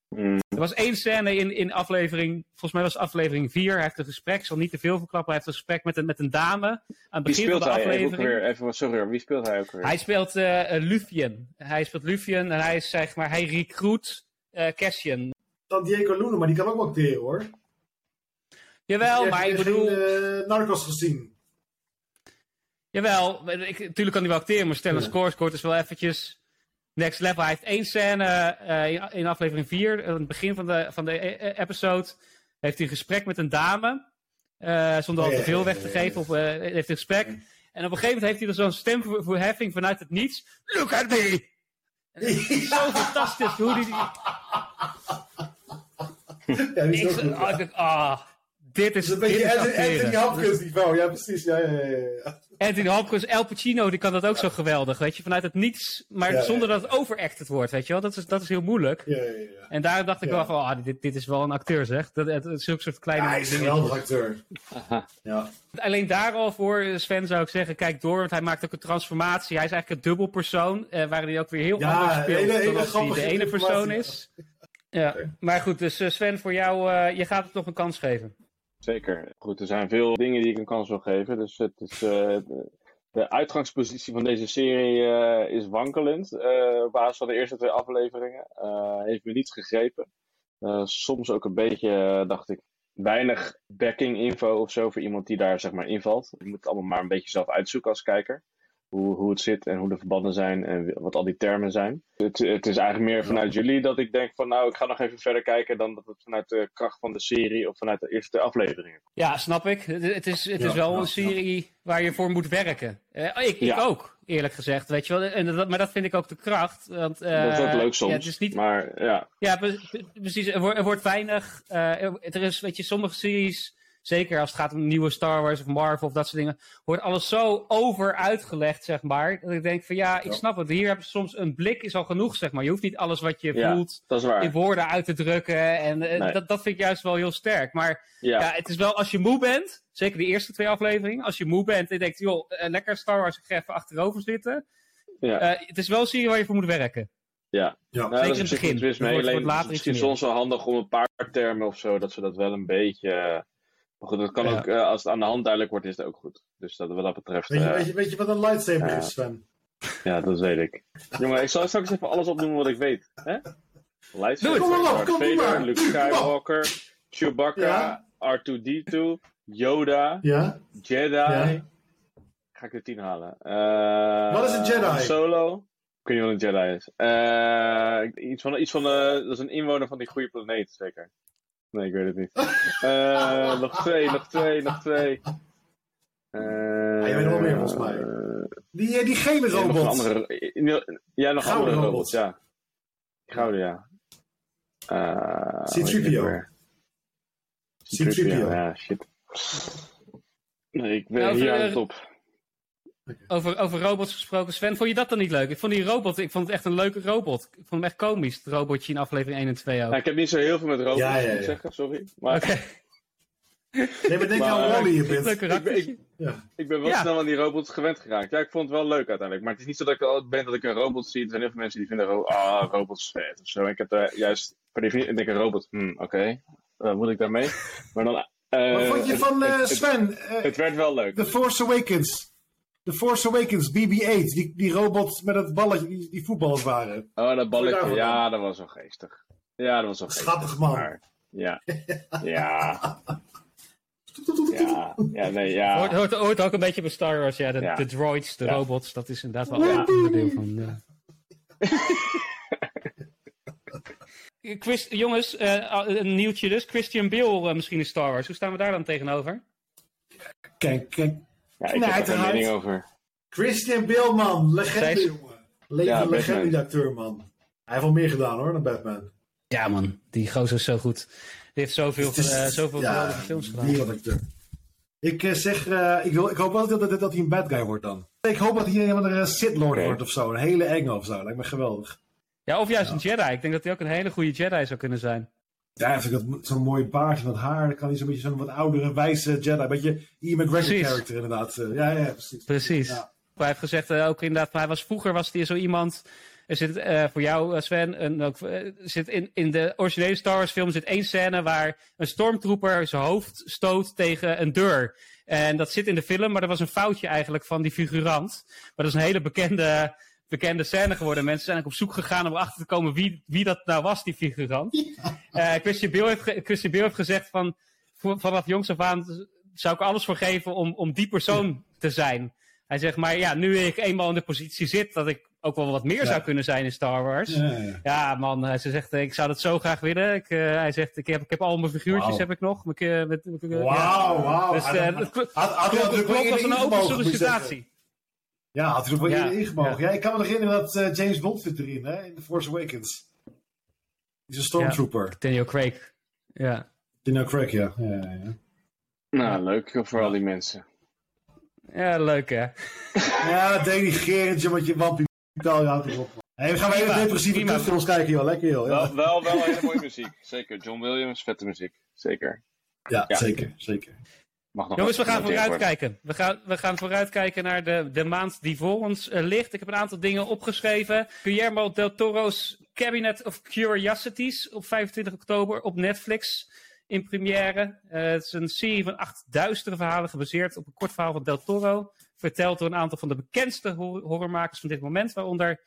S4: Mm,
S1: Er was één scène in, in aflevering, volgens mij was het aflevering 4. Hij heeft een gesprek, zal niet te veel verklappen. Hij heeft een gesprek met een, met een dame aan het
S4: wie
S1: begin van
S4: speelt
S1: de
S4: hij even,
S1: aflevering.
S4: weer? Even, wat- sorry wie speelt hij ook weer?
S1: Hij speelt eh eh, Luthien. Hij speelt Luthien en hij is zeg maar, hij recruit eh Cassian.
S3: Dan Diego Luna, maar die kan ook wel acteren hoor.
S1: Jawel, maar ik bedoel,
S3: geen, eh, Narcos gezien.
S1: jawel, ik, natuurlijk kan hij wel acteren, maar Stellan
S3: Ja.
S1: Skarsgård is wel eventjes next level. Hij heeft één scène eh, in, in aflevering 4, aan het begin van de, van de eh, eh, episode, heeft hij een gesprek met een dame. eh, zonder al te veel
S3: ja,
S1: weg te geven. Of, eh, heeft een gesprek. En op een gegeven moment heeft hij er zo'n stemverheffing vanuit het niets. Look at me! En het is zo [LAUGHS] fantastisch hoe die...
S3: Ja, die is
S1: Ik,
S3: ook goed,
S1: ah, dacht, ah, dit is,
S3: Dat is een beetje Anthony. Hopkins niveau. Ja, precies. Ja, ja, ja, ja.
S1: Anthony Hopkins, El Pacino, die kan dat ook zo geweldig, weet je, vanuit het niets, maar
S3: Ja,
S1: zonder
S3: ja.
S1: dat het overacted wordt, weet je wel, dat is, dat is heel moeilijk.
S3: ja, ja, ja.
S1: En daar dacht ik
S3: Ja.
S1: wel van, ah, dit, dit is wel een acteur, zeg. Dat, het, het zulke soort kleine
S3: Ja, hij is een
S1: dingen.
S3: geweldig acteur. Ja.
S1: Alleen daar al voor, Sven, zou ik zeggen, kijk door, want hij maakt ook een transformatie. Hij is eigenlijk een dubbelpersoon, eh, waarin hij ook weer heel
S3: Ja,
S1: anders speelt
S3: hele- hele
S1: dan als hij de ene persoon is. Ja, maar goed, dus eh, Sven, voor jou, eh, je gaat het nog een kans geven.
S4: Zeker. Goed, er zijn veel dingen die ik een kans wil geven. Dus het is, eh,
S2: de uitgangspositie van deze serie eh, is wankelend. eh, op basis van de eerste twee afleveringen. Eh, heeft me niet gegrepen. Eh, soms ook een beetje, eh, dacht ik, weinig backing info of zo voor iemand die daar zeg maar invalt. Je moet het allemaal maar een beetje zelf uitzoeken als kijker. Hoe, hoe het zit en hoe de verbanden zijn en wat al die termen zijn. Het, het is eigenlijk meer vanuit jullie dat ik denk van nou, ik ga nog even verder kijken dan dat het vanuit de kracht van de serie of vanuit de eerste afleveringen.
S1: Ja, snap ik. Het, het is, het
S3: Ja,
S1: is wel
S3: ja,
S1: een serie waar je voor moet werken. Eh, ik, ik
S2: Ja.
S1: ook, eerlijk gezegd. Weet je wel. En dat, maar dat vind ik ook de kracht. Want, eh,
S2: dat is ook leuk soms.
S1: Ja, het is niet,
S2: Maar ja,
S1: ja pre- pre- precies. Er wordt, er wordt weinig. eh, er, er is, weet je, sommige series. Zeker als het gaat om nieuwe Star Wars of Marvel of dat soort dingen. Wordt alles zo over uitgelegd, zeg maar. Dat ik denk van ja, ik
S3: Ja.
S1: snap het. Hier heb je soms een blik is al genoeg, zeg maar. Je hoeft niet alles wat je
S2: Ja.
S1: voelt in woorden uit te drukken. En eh,
S2: Nee.
S1: dat, dat vind ik juist wel heel sterk. Maar
S2: Ja,
S1: ja, het is wel als je moe bent, zeker de eerste twee afleveringen, als je moe bent en je denkt, joh, eh, lekker Star Wars, ik ga even achterover zitten.
S2: ja.
S1: Eh, het is wel een serie waar je voor moet werken.
S3: Ja.
S2: Nou,
S1: Zeker
S2: dat
S1: in
S2: is
S1: het begin. Het
S2: is misschien soms wel handig om een paar termen of zo, dat ze dat wel een beetje. Maar goed, dat kan ook, eh, als het aan de hand duidelijk wordt, is het ook goed. Dus dat, wat dat betreft,
S3: Weet, je,
S2: eh,
S3: weet, je, weet je wat een lightsaber is, Sven?
S2: ja, dat weet ik. Jongen, ik zal straks even alles opnoemen wat ik weet. Hè? Lightsaber,
S3: Kom maar op, maar.
S2: Vader, Luke. Skywalker, Chewbacca,
S3: Ja.
S2: R2-D2, Yoda,
S3: Ja?
S2: Jedi.
S3: Ja.
S2: Ga ik de tien halen. Eh,
S3: Wat is een Jedi?
S2: Solo. Ik weet niet wat een Jedi is. Iets van, iets van dat is een inwoner van die goede planeet, zeker. Nee, ik weet het niet. [LAUGHS] Eh, nog twee, nog twee, nog twee. Eh,
S3: Ja, je weet wel meer, volgens mij. Die, eh, die gele
S2: ja, nog een
S3: robot.
S2: andere, ja, nog
S3: Gouden
S2: andere
S3: robot.
S2: robots, ja. Gouden, ja. Eh,
S3: C-3PO.
S2: weet ik het weer.
S3: C-3PO.
S2: Ja, shit. Nee, ik ben
S1: Nou,
S2: hier aan het top.
S1: Over, over robots gesproken. Sven, vond je dat dan niet leuk? Ik vond die robot, ik vond het echt een leuke robot. Ik vond hem echt komisch, het robotje in aflevering 1 en 2 ook.
S2: Ja, ik heb niet zo heel veel met robots,
S3: Ja, ja,
S2: moet ik
S3: ja.
S2: zeggen, sorry. Maar
S1: Oké,
S3: Nee, maar denk
S2: Maar-
S3: aan Wally een
S1: leuk
S3: bit.
S1: karaktertje.
S3: Ja.
S2: ik ben wel
S1: Ja.
S2: snel aan die robots gewend geraakt. Ja, ik vond het wel leuk uiteindelijk. Maar het is niet zo dat ik al ben dat ik een robot zie. Er zijn heel veel mensen die vinden ro ah, robots vet of zo. En ik heb daar juist per definitie, ik denk een robot, hm, oké. Wat moet ik daarmee? Maar dan... eh,
S3: Wat vond je
S2: het-
S3: van eh,
S2: het- het-
S3: Sven? eh,
S2: Het werd wel leuk.
S3: The Force Awakens. The Force Awakens, BB-8. Die, die robot met het balletje, die, die voetballers waren.
S2: Oh, dat balletje. Ja, dat was wel geestig. Ja, dat was wel geestig.
S3: Schattig man.
S2: Maar, ja. Ja. [LAUGHS] Ja. Ja, nee, ja.
S1: Hoort, hoort, hoort ook een beetje bij Star Wars, ja. De,
S2: Ja.
S1: de droids, de
S2: Ja.
S1: robots, dat is inderdaad wel een onderdeel van. Ja. [LAUGHS] Chris, jongens, eh, een nieuwtje dus. Christian Bale eh, misschien in Star Wars. Hoe staan we daar dan tegenover?
S3: Kijk, kijk.
S2: Ja ik heb er mening over.
S3: Christian Bale, man. Legende, jongen. Le
S2: Ja,
S3: legende, die acteur, man. Hij heeft wel meer gedaan, hoor, dan Batman.
S1: Ja, man, die gozer is zo goed. Die heeft zoveel,
S3: is-
S1: eh, zoveel
S3: ja,
S1: geweldige films gedaan.
S3: Ik eh, zeg, eh, ik, wil, ik hoop wel dat, dat, dat hij een bad guy wordt dan. Ik hoop dat hij een van de Sith Lord
S2: Oké.
S3: wordt of zo. Een hele enge of zo. Lijkt me geweldig.
S1: Ja, of juist een Jedi. Ik denk dat hij ook een hele goede Jedi zou kunnen zijn.
S3: Ja, hij heeft ook dat- zo'n mooi baardje met haar. Dan kan hij zo'n beetje zo'n wat oudere, wijze Jedi. Een beetje Ian McGregor
S1: Precies.
S3: character inderdaad. Eh, ja, ja, precies.
S1: Precies.
S3: Ja.
S1: Hij heeft gezegd eh, ook inderdaad, hij was vroeger was hij zo iemand. Er zit eh, voor jou, Sven, en ook, er zit in, in de originele Star Wars film zit één scène waar een stormtrooper zijn hoofd stoot tegen een deur. En dat zit in de film, maar dat was een foutje eigenlijk van die figurant. Maar dat is een hele bekende, bekende scène geworden. Mensen zijn ook op zoek gegaan om erachter te komen wie, wie dat nou was, die figurant. Eh, Christian, Bale heeft, ge- Christian Bale heeft gezegd van vanaf jongs af aan zou ik alles voor geven om, om die persoon te zijn. Hij zegt, maar ja, nu ik eenmaal in de positie zit dat ik ook wel wat meer
S3: Ja.
S1: zou kunnen zijn in Star Wars. Ja,
S3: Ja, ja.
S1: man, hij zegt, eh, ik zou dat zo graag willen. Ik, eh, hij zegt, ik heb, ik heb al mijn figuurtjes heb ik nog. Eh, ja.
S3: Wauw, wauw.
S1: Dus eh,
S3: had-
S1: het
S3: had- had
S1: klopt- als een open sollicitatie.
S3: Ja, had hij er wel
S1: Ja,
S3: eerder ingemogen.
S1: ja.
S3: Ja. ik kan me nog herinneren dat eh, James Bond zit erin, hè, in The Force Awakens. Die is een stormtrooper.
S1: Daniel Craig. Ja.
S3: Dino Craig, ja. ja, ja, ja.
S2: Nou, leuk voor al die mensen.
S1: ja, leuk hè. [LAUGHS]
S3: Ja, dat denigrerend, met je wampie taal, je houdt erop. Hey, we gaan hele depressieve
S1: prima.
S3: kutfilms kijken, joh. Lekker, joh. Ja,
S2: Wel, wel, wel hele mooie muziek. Zeker. John Williams, vette muziek. Zeker.
S3: ja,
S2: Ja.
S3: zeker, zeker.
S2: Mag nog
S1: Jongens, we gaan vooruitkijken. We gaan, we gaan vooruitkijken naar de, de maand die voor ons eh, ligt. Ik heb een aantal dingen opgeschreven. Guillermo del Toro's Cabinet of Curiosities op 25 oktober op Netflix in première. Eh, het is een serie van acht duistere verhalen gebaseerd op een kort verhaal van del Toro. Verteld door een aantal van de bekendste hor- horrormakers van dit moment. Waaronder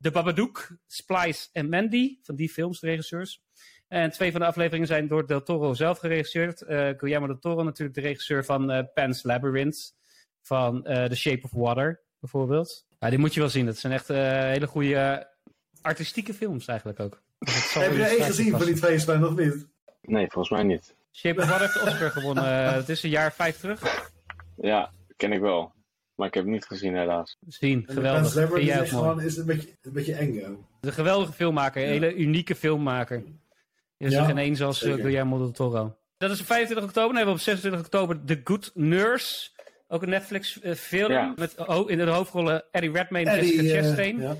S1: The Babadook, Splice en Mandy. Van die films, de regisseurs. En twee van de afleveringen zijn door Del Toro zelf geregisseerd. Eh Guillermo del Toro natuurlijk de regisseur van eh, Pan's Labyrinth. Van eh, The Shape of Water bijvoorbeeld. Ja, die moet je wel zien. Dat zijn echt eh, hele goede artistieke films eigenlijk ook. Dus
S3: Heb je er één gezien van die twee Sven, of niet?
S4: Nee, volgens mij niet.
S1: Shape of Water heeft Oscar gewonnen. Het is een jaar vijf terug.
S4: Ja, ken ik wel. Maar ik heb het niet gezien helaas.
S1: Zien, geweldig.
S3: Pan's Labyrinth
S1: Vind jij
S3: is, gewoon, is een beetje, een beetje eng. hè?
S1: Een geweldige filmmaker, een hele unieke filmmaker. Er is
S3: Ja,
S1: er geen één zoals
S3: zeker.
S1: Guillermo del Toro. Dat is op 25 oktober. Dan hebben we op 26 oktober The Good Nurse. Ook een Netflix eh, film.
S4: Ja.
S1: Met in de hoofdrollen Eddie Redmayne en Jessica
S3: eh,
S1: Chastain.
S3: ja.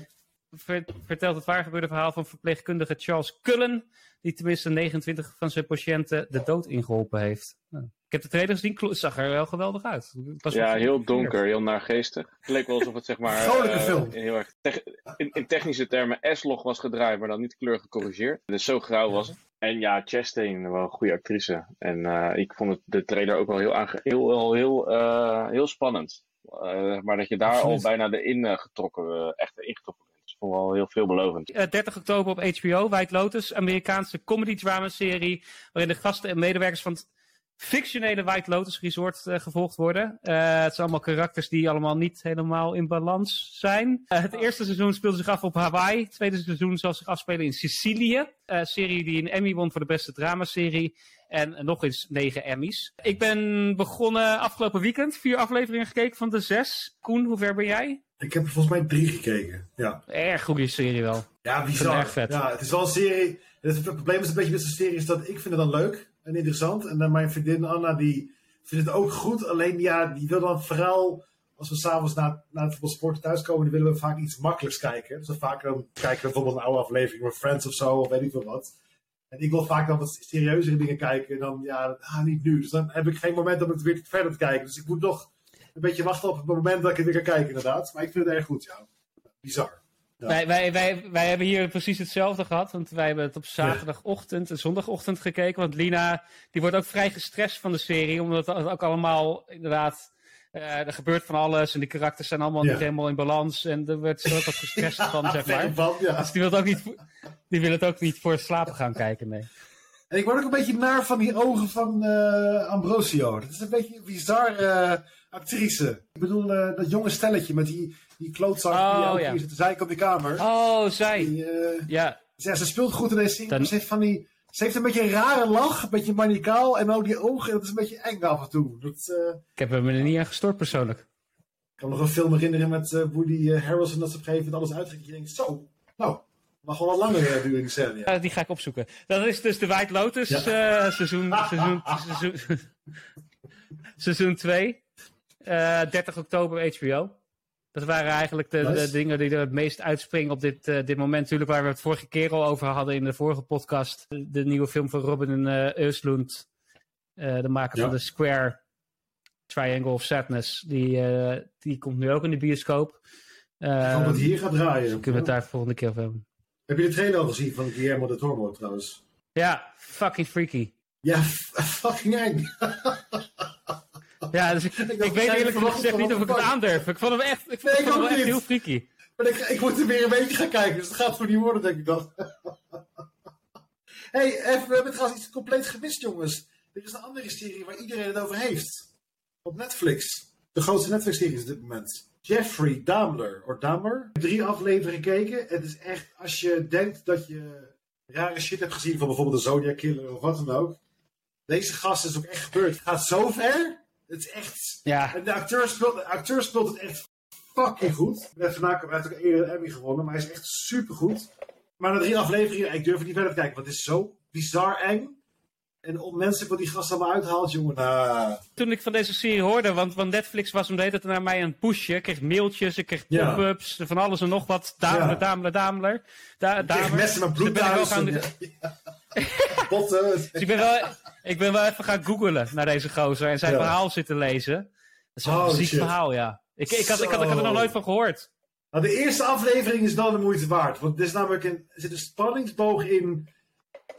S1: Ver- vertelt het waar gebeurde verhaal van verpleegkundige Charles Cullen. Die tenminste 29 van zijn patiënten de dood ingeholpen heeft. Nou, ik heb de trailer gezien. Het zag er wel geweldig uit.
S4: Ja, heel donker, heel naargeestig. Het leek wel alsof het zeg maar...
S3: Vrolijke
S4: eh,
S3: film.
S4: Heel erg in, in technische termen S-log was gedraaid, maar dan niet kleur gecorrigeerd. Dus zo grauw was het. En ja, Chastain, wel een goede actrice. En eh, ik vond het, de trailer ook wel heel, heel, heel, heel, eh, heel spannend. Eh, maar dat je daar
S3: Absoluut.
S4: al bijna erin eh, getrokken, echt ingetrokken bent. Dat vond ik wel heel veelbelovend.
S1: Eh, 30 oktober op HBO, White Lotus, Amerikaanse comedy-drama-serie. waarin de gasten en medewerkers van het fictionele White Lotus Resort eh, gevolgd worden. Eh, het zijn allemaal karakters die allemaal niet helemaal in balans zijn. Eh, het eerste seizoen speelde zich af op Hawaii. Het tweede seizoen zal zich afspelen in Sicilië. Eh serie die een Emmy won voor de beste dramaserie. En nog eens negen Emmys. Ik ben begonnen afgelopen weekend. Vier afleveringen gekeken van de zes. Koen, hoe ver ben jij?
S3: Ik heb er volgens mij drie gekeken. Ja,
S1: Erg goede serie wel.
S3: ja bizar.
S1: het erg vet.
S3: Ja, het is wel een serie. Het, het probleem is een beetje met zo'n serie is dat ik vind het dan leuk en interessant. En dan mijn vriendin Anna, die vindt het ook goed. Alleen ja, die wil dan vooral, als we s'avonds na, na het voetbal sporten thuiskomen, dan willen we vaak iets makkelijks kijken. Dus dan dan kijken bijvoorbeeld een oude aflevering van Friends of zo, of weet ik veel wat. En ik wil vaak dan wat serieuzere dingen kijken. En dan, ja, ah, niet nu. Dus dan heb ik geen moment om het weer verder te kijken. Dus ik moet nog een beetje wachten op het moment dat ik het weer kan kijken, inderdaad. Maar ik vind het erg goed, ja. Bizar. Ja.
S1: Wij, wij, wij, wij hebben hier precies hetzelfde gehad. Want wij hebben het op zaterdagochtend en zondagochtend gekeken. Want Lina die wordt ook vrij gestrest van de serie. Omdat het ook allemaal inderdaad. eh, er gebeurt van alles. En die karakters zijn allemaal
S3: Ja.
S1: niet helemaal in balans. En er werd ze ook wat gestrest van, [LAUGHS] zeg maar.
S3: Van, ja.
S1: Dus die wil, het ook niet, voor- die wil het ook niet voor slapen gaan kijken, nee.
S3: En ik word ook een beetje naar van die ogen van eh, Ambrosio. Dat is een beetje een bizarre actrice. Ik bedoel, eh, dat jonge stelletje met die, die klootzak die
S1: Oh, ja.
S3: keer zit te zeiken op die kamer.
S1: Oh, zij.
S3: Die, eh,
S1: Ja,
S3: ja, ze speelt goed in deze.
S1: Dan-
S3: maar Ze, heeft van die, ze heeft een beetje een rare lach, een beetje manicaal. En ook die ogen, dat is een beetje eng af en toe. Dat, eh,
S1: ik heb me er niet aan gestoord persoonlijk.
S3: ik kan me nog een film herinneren met eh, Woody Harrelson. Dat ze op een gegeven moment alles uitging. Je denkt, zo, nou, mag wel wat langer duren die scène. Ja.
S1: Ja, die ga ik opzoeken. Dat is dus de White Lotus
S3: Ja.
S1: seizoen, seizoen, seizoen, [LAUGHS] seizoen 2. Eh 30 oktober HBO. Dat waren eigenlijk de, de dingen die er het meest uitspringen op dit, eh, dit moment. Natuurlijk waar we het vorige keer al over hadden in de vorige podcast. De, de nieuwe film van Robin Östlund. Eh, de maker
S3: Ja.
S1: van de Square Triangle of Sadness. Die, die komt nu ook in de bioscoop.
S3: Ik hoop dat
S1: Eh,
S3: hier gaat draaien.
S1: kunnen we het daar de volgende keer over hebben.
S3: Heb je de trailer al gezien van Guillermo del Toro trouwens?
S1: Ja, fucking freaky.
S3: Ja, fucking eng. [LAUGHS]
S1: Ja, dus [LAUGHS] ik, weet eerlijk gezegd niet of ik het aandurf. Ik vond hem echt, ik vond,
S3: Nee,
S1: ik hem echt heel freaky.
S3: Maar ik, ik moet er weer een beetje gaan kijken, dus dat gaat voor niet worden, denk ik dan. [LAUGHS] hey, even, we hebben trouwens iets compleet gemist, jongens. Er is een andere serie waar iedereen het over heeft. Op Netflix. De grootste Netflix-serie op dit moment. Jeffrey Dahmer, of Dahmer. Ik heb drie afleveringen gekeken. Het is echt, als je denkt dat je rare shit hebt gezien van bijvoorbeeld de Zodiac Killer of wat dan ook. Deze gast is ook echt gebeurd. Het gaat zo ver. Het is echt...
S1: Ja,
S3: En de acteur speelt, de acteur speelt het echt fucking goed. Net vandaag heeft ook eerder een Emmy gewonnen, maar hij is echt super goed. Maar na drie afleveringen, ik durf het niet verder te kijken, want het is zo bizar eng. En onmenselijk wat die gast allemaal uithaalt, jongen. Nou,
S1: toen ik van deze serie hoorde, want, want Netflix was hem de hele tijd naar mij een pushje. Ik kreeg mailtjes, ik kreeg
S3: Ja.
S1: pop-ups, van alles en nog wat. Dameler,
S3: Ja.
S1: dameler, dameler. Da,
S3: ik kreeg
S1: damer.
S3: messen met
S1: Dus
S3: bloed
S1: ben ik wel
S3: thuis.
S1: gaan-
S3: en- ja. [LAUGHS] Botten.
S1: Dus ik ben, wel, ik ben wel even gaan googlen naar deze gozer en zijn
S3: Ja.
S1: verhaal zitten lezen. Dat is wel een ziek
S3: shit.
S1: verhaal, ja. Ik, ik, had, ik, had, ik had er nog nooit van gehoord.
S3: Nou, de eerste aflevering is dan de moeite waard. Want er, is namelijk een, er zit een spanningsboog in.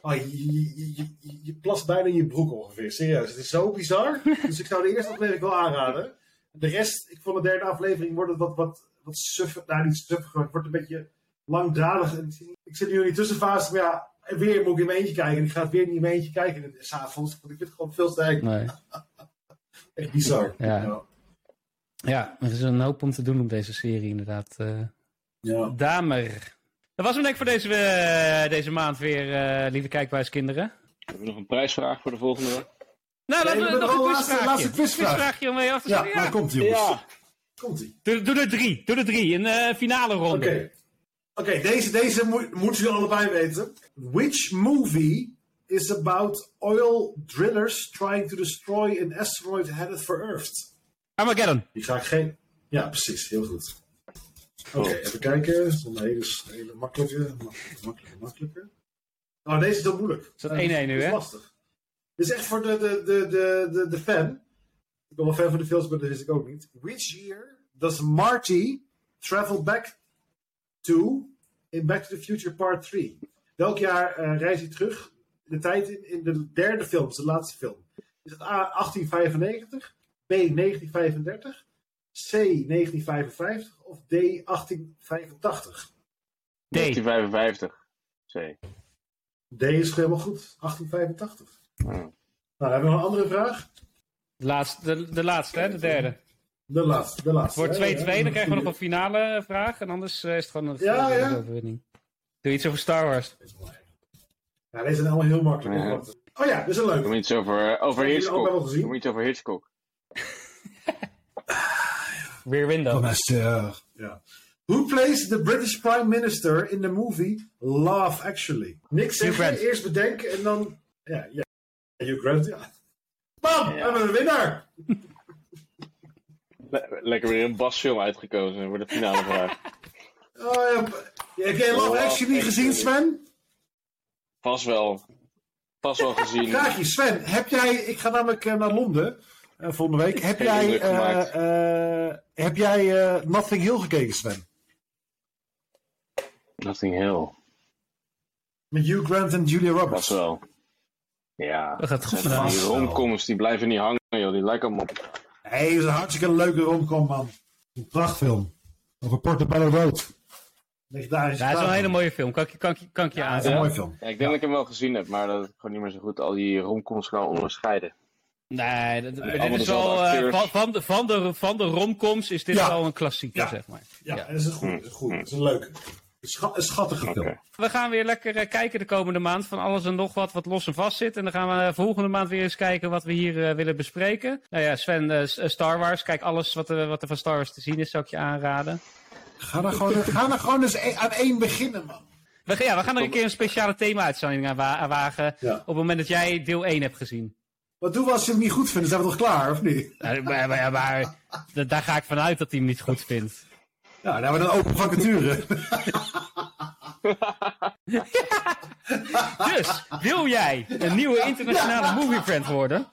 S3: Oh, je, je, je, je, je plast bijna in je broek ongeveer. Serieus, het is zo bizar. [LAUGHS] dus ik zou de eerste aflevering wel aanraden. En De rest, ik vond de derde aflevering wordt het wat, wat, wat suffig. Nou, niet suffig, maar het wordt een beetje langdradig. En ik zit- ik zit nu in die tussenfase, maar ja, en weer moet ik in mijn eentje kijken. En ik ga het weer niet in mijn eentje kijken. En s'avonds, want ik vind het gewoon veel te eng.
S1: Nee. [LAUGHS]
S3: Echt bizar.
S1: Ja. Ja, er is een hoop om te doen op deze serie inderdaad. eh
S3: Ja.
S1: Damer. Dat was hem denk ik voor deze, eh, deze maand weer, eh, lieve kijkbuiskinderen.
S4: Hebben we nog een prijsvraag voor de volgende week?
S1: Nou, laten
S3: we
S1: nog een quizvraagje.
S3: laatste quizvraag.
S1: Quizvraagje om mee af te
S3: Ja,
S1: sluiten.
S3: maar komt jongens.
S4: Ja.
S3: Komt ie.
S1: Doe, doe er drie. Doe er drie. Een eh, finale
S3: Oké.
S1: ronde.
S3: Oké, deze, deze moet, moeten jullie allebei weten. Which movie is about oil drillers trying to destroy an asteroid headed for Earth?
S1: Armageddon.
S3: Die ga ik geen... Ja, precies. Heel goed. Oké, even kijken. Een hele, hele makkelijke, makkelijke, makkelijke, makkelijke. Oh, deze is heel moeilijk.
S1: Is dat 1-1 nu,
S3: Dat is
S1: hè?
S3: lastig. Dit is echt voor de, de, de, de, de, de fan. Ik ben wel fan van de films, maar dat wist ik ook niet. Which year does Marty travel back to in Back to the Future Part 3? Welk jaar eh, reist hij terug in de tijd in, in de derde film, dus de laatste film? Is het A 1895, B 1935, C 1955 of D 1885?
S1: D.
S4: 1955. C.
S3: D is helemaal goed, 1885.
S4: Oh.
S3: Nou, hebben we nog een andere vraag?
S1: De laatste, de, de laatste, hè? De derde.
S3: De laatste, de laatste.
S1: Voor 2-2,
S3: hè?
S1: dan krijgen we nog een finale vraag. En anders eh, is het gewoon een
S3: Ja, ja.
S1: overwinning. Doe iets over Star Wars.
S3: Ja, deze zijn allemaal heel makkelijk.
S4: Ja.
S3: Oh ja, dit is een
S4: Doe
S3: leuke.
S4: me iets over, eh, over Hitchcock.
S3: gezien?
S4: Doe iets over Hitchcock. [LAUGHS]
S1: Rear Window.
S3: Ja. Who plays the British Prime Minister in the movie Love Actually? Niks zeggen, eerst bedenken en dan... Ja, ja. Hugh Grant, ja. Bam, we hebben een winnaar.
S4: Le- lekker weer een basfilm uitgekozen voor de finale vraag. [LAUGHS]
S3: Oh, ja. Heb jij Love
S4: Love
S3: Actually gezien. Sven?
S4: Pas wel. Pas wel gezien.
S3: Vraagje, Sven. Heb jij... Ik ga namelijk eh, naar Londen eh, volgende week. Heb jij, eh, eh, heb jij eh, Nothing Hill gekeken, Sven?
S4: Nothing Hill.
S3: Met Hugh Grant en Julia Roberts.
S4: Pas wel. Ja.
S1: Dat gaat goed
S4: Die romcoms die blijven niet hangen, joh. Die lijken allemaal
S3: hey, dat is een hartstikke leuke romcom, man. Een prachtfilm. Over Portobello Road. Legendarische
S1: Ja, het is wel een hele mooie film. Kan ik, kan ik, kan ik je
S3: Ja, het is een mooie film.
S4: Ja, ik denk dat ik hem wel gezien heb, maar dat ik gewoon niet meer zo goed al die romcoms kan onderscheiden.
S1: Nee, dat, dit is wel, eh, van, van, de, van, de, van de romcoms is dit
S3: Ja.
S1: wel een klassieker,
S3: Ja.
S1: zeg maar.
S3: Ja,
S1: Ja.
S3: dat is een goede. Dat is een goede. Dat is een leuke. Een, scha- een schattige.
S1: We gaan weer lekker eh, kijken de komende maand van alles en nog wat wat los en vast zit. En dan gaan we eh, volgende maand weer eens kijken wat we hier eh, willen bespreken. Nou ja, Sven, Star Wars. Kijk, alles wat, er wat er van Star Wars te zien is, zou ik je aanraden.
S3: Ga er gewoon, ga er gewoon eens e- aan één beginnen, man.
S1: We, gaan- ja, we gaan er een keer een speciale thema-uitzending aan, wa- aan wagen.
S3: Ja.
S1: Op het moment dat jij deel 1 hebt gezien.
S3: Wat doen we als je hem niet goed vindt? Dan zijn we toch klaar, of niet?
S1: Nou, maar, maar, maar da- daar ga ik vanuit dat hij hem niet goed vindt.
S3: Ja, dan hebben we een open vacature. [LAUGHS]
S1: Dus, wil jij een nieuwe internationale movie friend worden?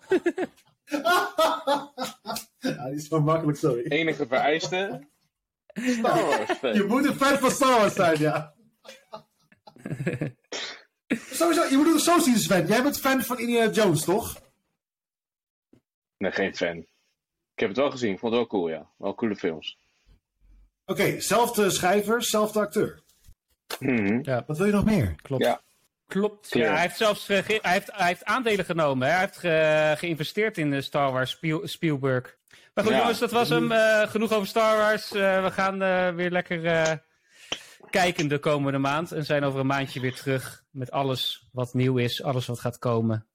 S3: ja, die is zo makkelijk, sorry.
S4: Enige vereiste. Star Wars fan.
S3: Je moet een fan van Star Wars zijn, ja. Sowieso, je moet het zo zien, Sven. Jij bent fan van Indiana Jones, toch?
S4: Nee, geen fan. Ik heb het wel gezien, ik vond het wel cool, ja. Wel coole films.
S3: Oké, zelfde schrijver, zelfde acteur.
S4: Mhm.
S3: Wat wil je nog meer?
S1: Klopt.
S4: Ja.
S1: Klopt. Ja, hij heeft zelfs eh, ge- hij heeft, hij heeft aandelen genomen. hè. Hij heeft ge- geïnvesteerd in de Star Wars Spiel- Spielberg. Maar goed,
S4: Ja.
S1: jongens, dat was hem. Eh, genoeg over Star Wars. Eh, we gaan eh, weer lekker eh, kijken de komende maand. En zijn over een maandje weer terug met alles wat nieuw is. Alles wat gaat komen.